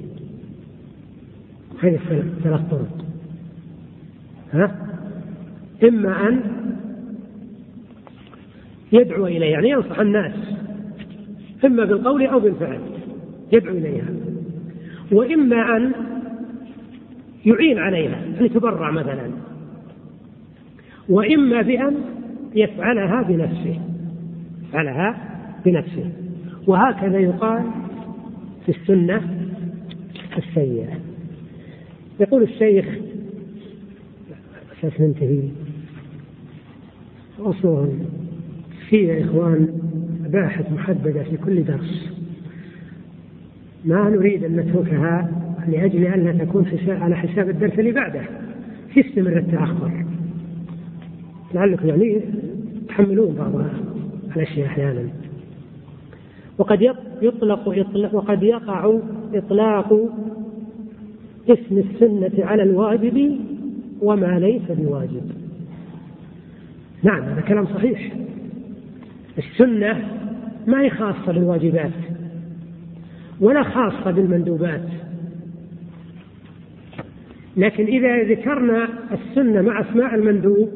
Speaker 2: هذه ثلاث طرق. ها؟ إما أن يدعو إليه يعني ينصح الناس إما بالقول أو بالفعل يدعو إليها. وإما أن يعين عليها أن يتبرع مثلا. وإما بأن يفعلها بنفسه يفعلها بنفسه. وهكذا يقال في السنة السيئة. يقول الشيخ أساس ننتهي. أصلا في يا إخوان مباحث محددة في كل درس. ما نريد أن نتركها لأجل أن تكون على حساب الدرس اللي بعده. يستمر التأخر. لعلكم يعني تحملون بعض الأشياء أحيانا. وقد يطلق إطلاق وقد يقع إطلاق اسم السنة على الواجب وما ليس بواجب. نعم هذا كلام صحيح. السنة ما هي خاصة بالواجبات ولا خاصة بالمندوبات. لكن إذا ذكرنا السنة مع أسماء المندوب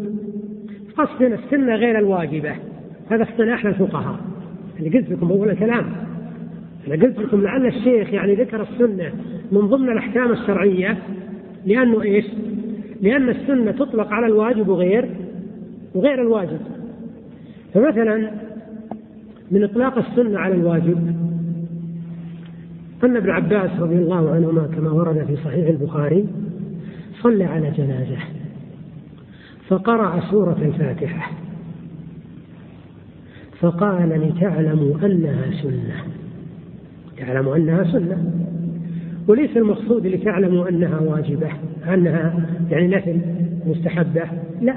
Speaker 2: قصدنا السنة غير الواجبة. هذا اصطلاح للفقهاء أنا قلت لكم أول الكلام. أنا قلت لكم لعل الشيخ يعني ذكر السنة من ضمن الأحكام الشرعية. لأنه إيش؟ لأن السنة تطلق على الواجب وغير وغير الواجب. فمثلا من إطلاق السنة على الواجب. أن ابن عباس رضي الله عنهما كما ورد في صحيح البخاري صلى على جنازة فقرأ سورة الفاتحة. فقال لتعلموا أنها سنة. تعلموا أنها سنة. وليس المقصود لتعلموا أنها واجبة أنها يعني نفل مستحبة لا.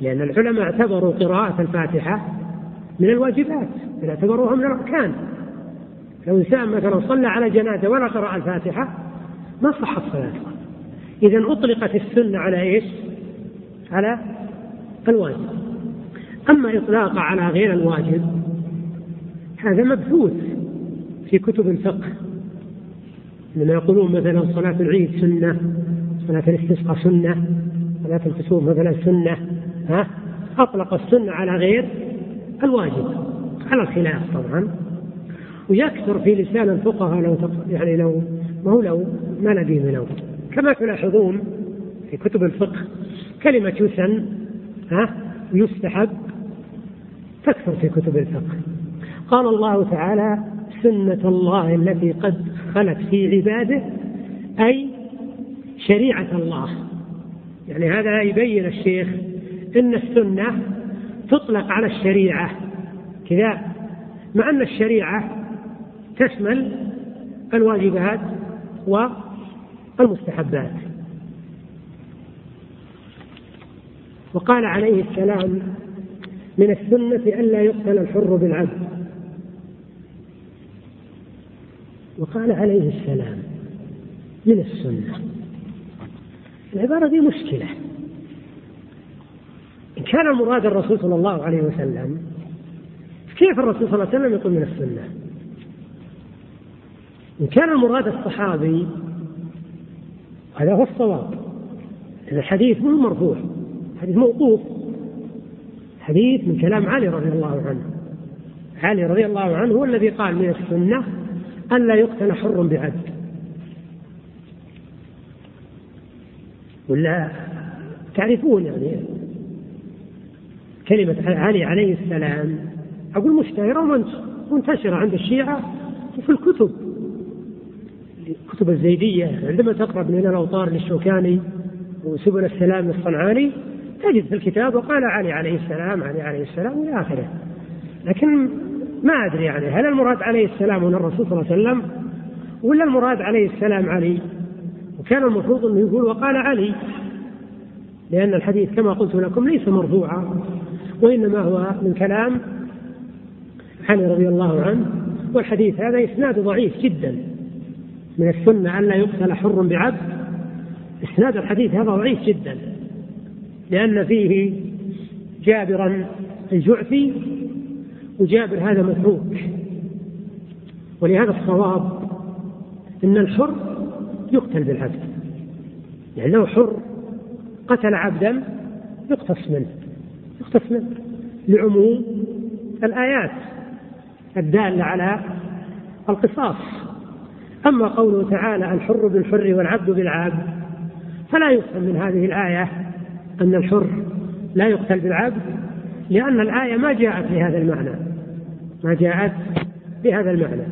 Speaker 2: لأن العلماء اعتبروا قراءة الفاتحة من الواجبات اعتبروها من الأركان. لو إنسان مثلا صلى على جنازة ولا قرأ الفاتحة ما صحت صلاته إذا أطلقت السنة على إيش؟ على الواجب. أما إطلاق على غير الواجب هذا مبثوث في كتب الفقه. لما يقولون مثلا صلاة العيد سنة صلاة الاستسقاء سنة صلاة الكسوف مثلا سنة ها؟ أطلق السنة على غير الواجب على الخلاف طبعا. ويكثر في لسان الفقهاء لو يعني لو ما هو لو ما لقيه لو. كما تلاحظون في كتب الفقه كلمة يسن ها يستحب تكثر في كتب الفقه. قال الله تعالى سنة الله التي قد خلت في عباده أي شريعة الله. يعني هذا يبين الشيخ أن السنة تطلق على الشريعة. كذا. مع أن الشريعة تشمل الواجبات والمستحبات وقال عليه السلام من السنة ألا يقتل الحر بالعبد وقال عليه السلام من السنة. العبارة دي مشكلة. كان المراد الرسول صلى الله عليه وسلم. كيف الرسول صلى الله عليه وسلم يقول من السنة؟ إن كان المراد الصحابي هذا هو الصواب. الحديث مو مرفوع حديث موقوف. حديث من كلام علي رضي الله عنه. علي رضي الله عنه هو الذي قال من السنة أن لا يقتل حر بعبد ولا تعرفون يعني كلمة علي عليه السلام. أقول مشتهرة ومنتشرة عند الشيعة وفي الكتب. الكتب الزيدية عندما تقرأ من الأوطار للشوكاني وسبل السلام الصنعاني تجد في الكتاب وقال علي عليه السلام علي عليه السلام إلى آخره. لكن ما أدري يعني هل المراد عليه السلام هنا الرسول صلى الله عليه وسلم ولا المراد عليه السلام علي؟ وكان المفروض أنه يقول وقال علي لأن الحديث كما قلت لكم ليس مرفوعا. وإنما هو من كلام علي رضي الله عنه والحديث هذا إسناد ضعيف جدا من السنة ألا يقتل حر بعبد. إسناد الحديث هذا ضعيف جدا لأن فيه جابرا الجعفي وجابر هذا متروك ولهذا الصواب أن الحر يقتل بالعبد يعني لو حر قتل عبدا يقتص منه. منه لعموم الآيات الدالة على القصاص. أما قوله تعالى الحر بالحر والعبد بالعبد فلا يفهم من هذه الآية أن الحر لا يقتل بالعبد لأن الآية ما جاءت بهذا المعنى. ما جاءت بهذا المعنى.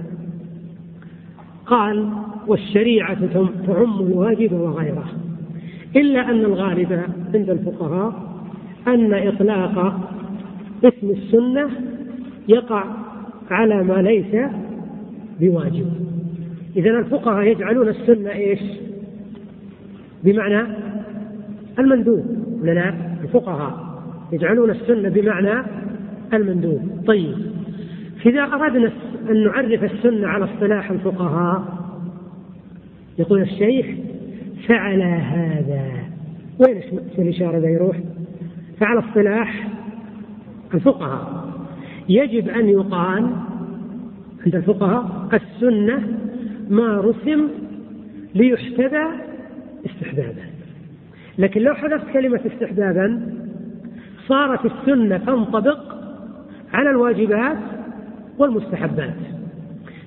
Speaker 2: قال والشريعة تعم الواجب وغيره إلا أن الغالب عند الفقهاء أن إطلاق اسم السنة يقع على ما ليس بواجب. إذا الفقهاء يجعلون السنة إيش؟ بمعنى المندوب. لنا الفقهاء يجعلون السنة بمعنى المندوب. طيب. إذا أردنا أن نعرف السنة على اصطلاح الفقهاء يقول الشيخ فعل هذا. وين الإشارة ذا يروح؟ فعلى اصطلاح الفقهاء. يجب أن يقال عند الفقهاء السنة ما رسم ليحتذى استحبابا. لكن لو حذفت كلمة استحبابا صارت السنة تنطبق على الواجبات والمستحبات.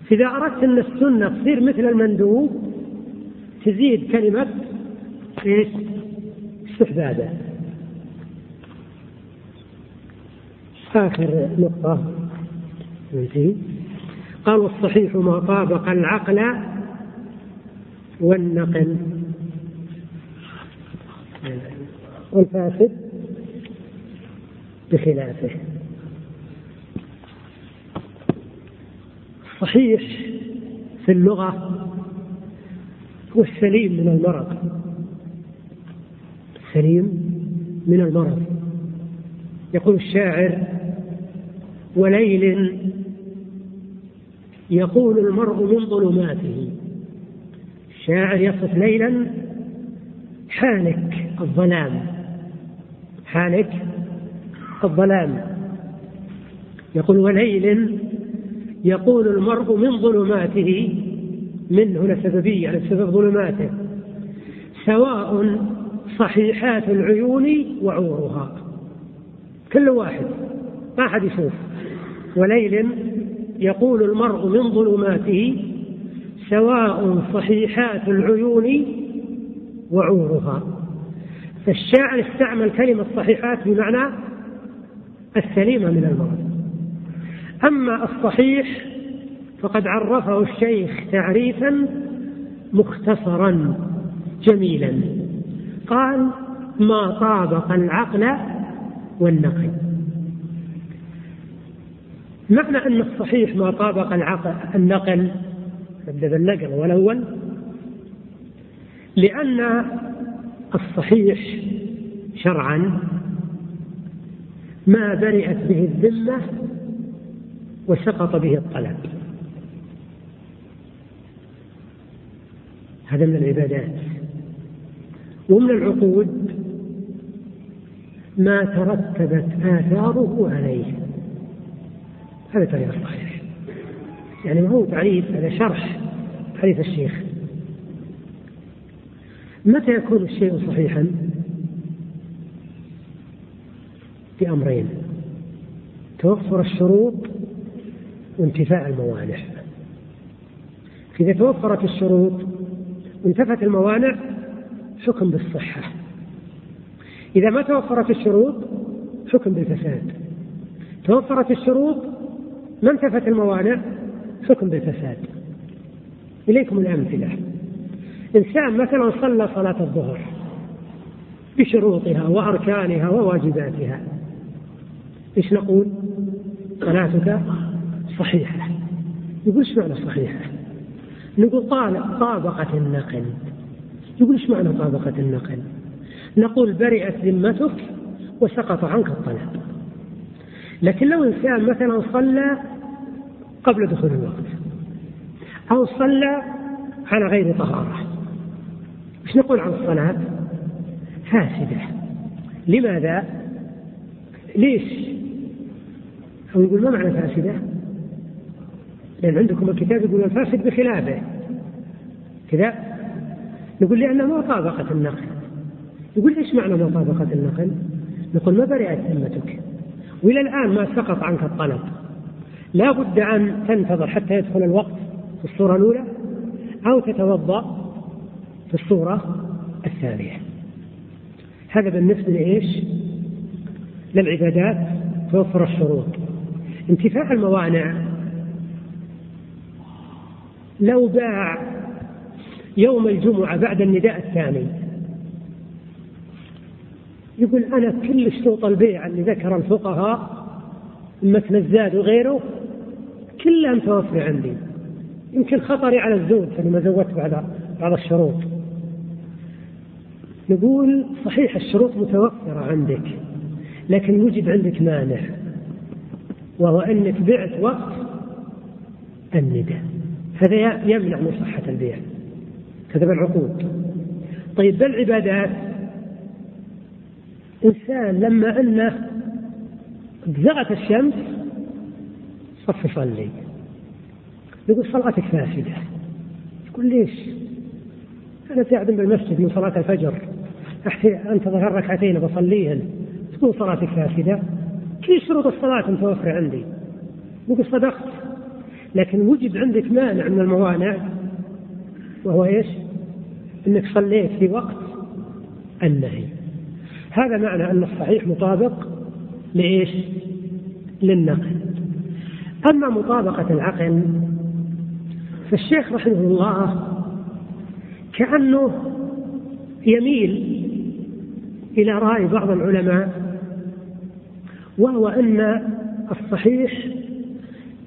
Speaker 2: فإذا أردت أن السنة تصير مثل المندوب تزيد كلمة إيش؟ استحبابا. آخر نقطة. قال والصحيح ما طابق العقل والنقل. والفاسد بخلافه. صحيح في اللغة هو السليم من المرض. السليم من المرض. يقول الشاعر وليل يقول المرء من ظلماته الشاعر يصف ليلا حالك الظلام حالك الظلام. يقول وليل يقول المرء من ظلماته من هنا سببية على سبب ظلماته سواء صحيحات العيون وعورها. كل واحد ما حد يشوف. وليل يقول المرء من ظلماته سواء صحيحات العيون وعورها. فالشاعر استعمل كلمة صحيحات بمعنى السليمة من المرض أما الصحيح فقد عرفه الشيخ تعريفا مختصرا جميلا. قال ما طابق العقل والنقل. معنى أن الصحيح ما طابق العقل النقل نبدأ بالنقل والأول. لأن الصحيح شرعا ما برئت به الذمة وسقط به الطلب. هذا من العبادات. ومن العقود ما ترتبت آثاره عليه. هذا تعريف الصحيح يعني ما هو تعريف هذا شرح تعريف الشيخ. متى يكون الشيء صحيحا؟ بأمرين. توفر الشروط وانتفاء الموانع. إذا توفرت الشروط وانتفت الموانع حكم بالصحة. إذا ما توفرت الشروط حكم بالفساد. توفرت الشروط ما انتفت الموانع؟ حكم بالفساد. إليكم الأمثلة. إنسان مثلا صلى صلاة الظهر بشروطها وأركانها وواجباتها. إيش نقول؟ صلاتك صحيحة. يقول إيش معنى صحيحة؟ نقول طابقت النقل. يقول إيش معنى طابقت النقل؟ نقول برئت ذمتك وسقط عنك الطلب. لكن لو إنسان مثلا صلى قبل دخول الوقت أو صلى على غير طهارة إيش نقول عن الصلاة؟ فاسدة لماذا؟ ليش؟ أو يقول ما معنى فاسدة؟ لأن عندكم الكتاب يقول الفاسد بخلافه كذا نقول لأنه ما طابقت النقل يقول إيش معنى مطابقة النقل؟ نقول ما برئت ذمتك وإلى الآن ما سقط عنك الطلب لا بد أن تنتظر حتى يدخل الوقت في الصورة الأولى أو تتوضأ في الصورة الثانية. هذا بالنسبة لإيش؟ للعبادات توفر الشروط. انتفاع الموانع لو باع يوم الجمعة بعد النداء الثاني. يقول أنا كل شروط البيع اللي ذكر الفقهاء مثل الزاد وغيره كلها متوفرة عندي. يمكن خطري على الزوج فأنا ما زودت بعد بعض الشروط. نقول صحيح الشروط متوفرة عندك لكن وجد عندك مانع وهو أنك بعت وقت النداء. هذا يمنع من صحة البيع. هذا بالعقود طيب بالعبادات إنسان لما أنه زغت الشمس صف يصلي يقول صلاتك فاسدة. يقول ليش؟ أنا قاعد بالمسجد من صلاة الفجر أنتظر ركعتين بصليهن تكون صلاتك فاسدة؟ كل شروط الصلاة متوفرة عندي. مو صدقت. لكن وجد عندك مانع من الموانع وهو إيش؟ إنك صليت في وقت النهي. هذا معنى أن الصحيح مطابق لإيش؟ للنقل أما مطابقة العقل فالشيخ رحمه الله كأنه يميل إلى رأي بعض العلماء وهو أن الصحيح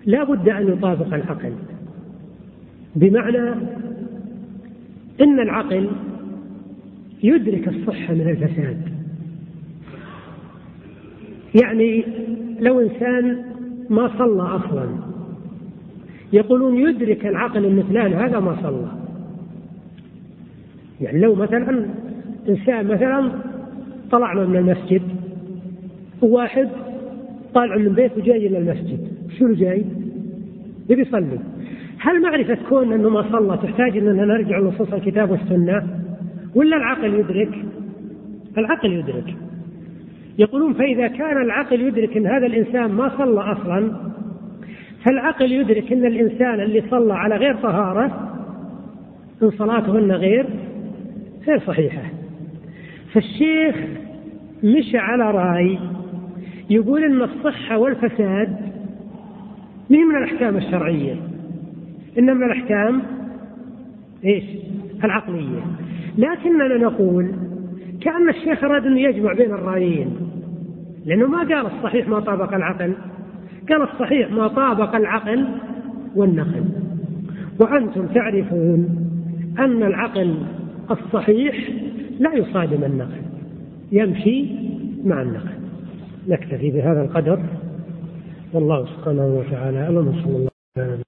Speaker 2: لا بد أن يطابق العقل بمعنى أن العقل يدرك الصحة من الفساد يعني لو إنسان ما صلى أصلا يقولون يدرك العقل أن فلان هذا ما صلى يعني لو مثلا إنسان مثلا طلعنا من المسجد وواحد طالع من البيت وجاي إلى المسجد شنو جاي؟ يبي يصلي هل معرفة كون أنه ما صلى تحتاج أننا نرجع لنصوص الكتاب والسنة ولا العقل يدرك؟ العقل يدرك يقولون فإذا كان العقل يدرك أن هذا الإنسان ما صلى أصلا فالعقل يدرك أن الإنسان اللي صلى على غير طهارة أن صلاتهن غير غير صحيحة. فالشيخ مشى على رأي يقول أن الصحة والفساد مين من الأحكام الشرعية. إنما من الأحكام إيش؟ العقلية. لكننا نقول كأن الشيخ أراد أن يجمع بين الرأيين. لأنه ما قال الصحيح ما طابق العقل. قال الصحيح ما طابق العقل والنقل. وأنتم تعرفون أن العقل الصحيح لا يصادم النقل يمشي مع النقل. نكتفي بهذا القدر. والله سبحانه وتعالى أعلم. صلى الله عليه وسلم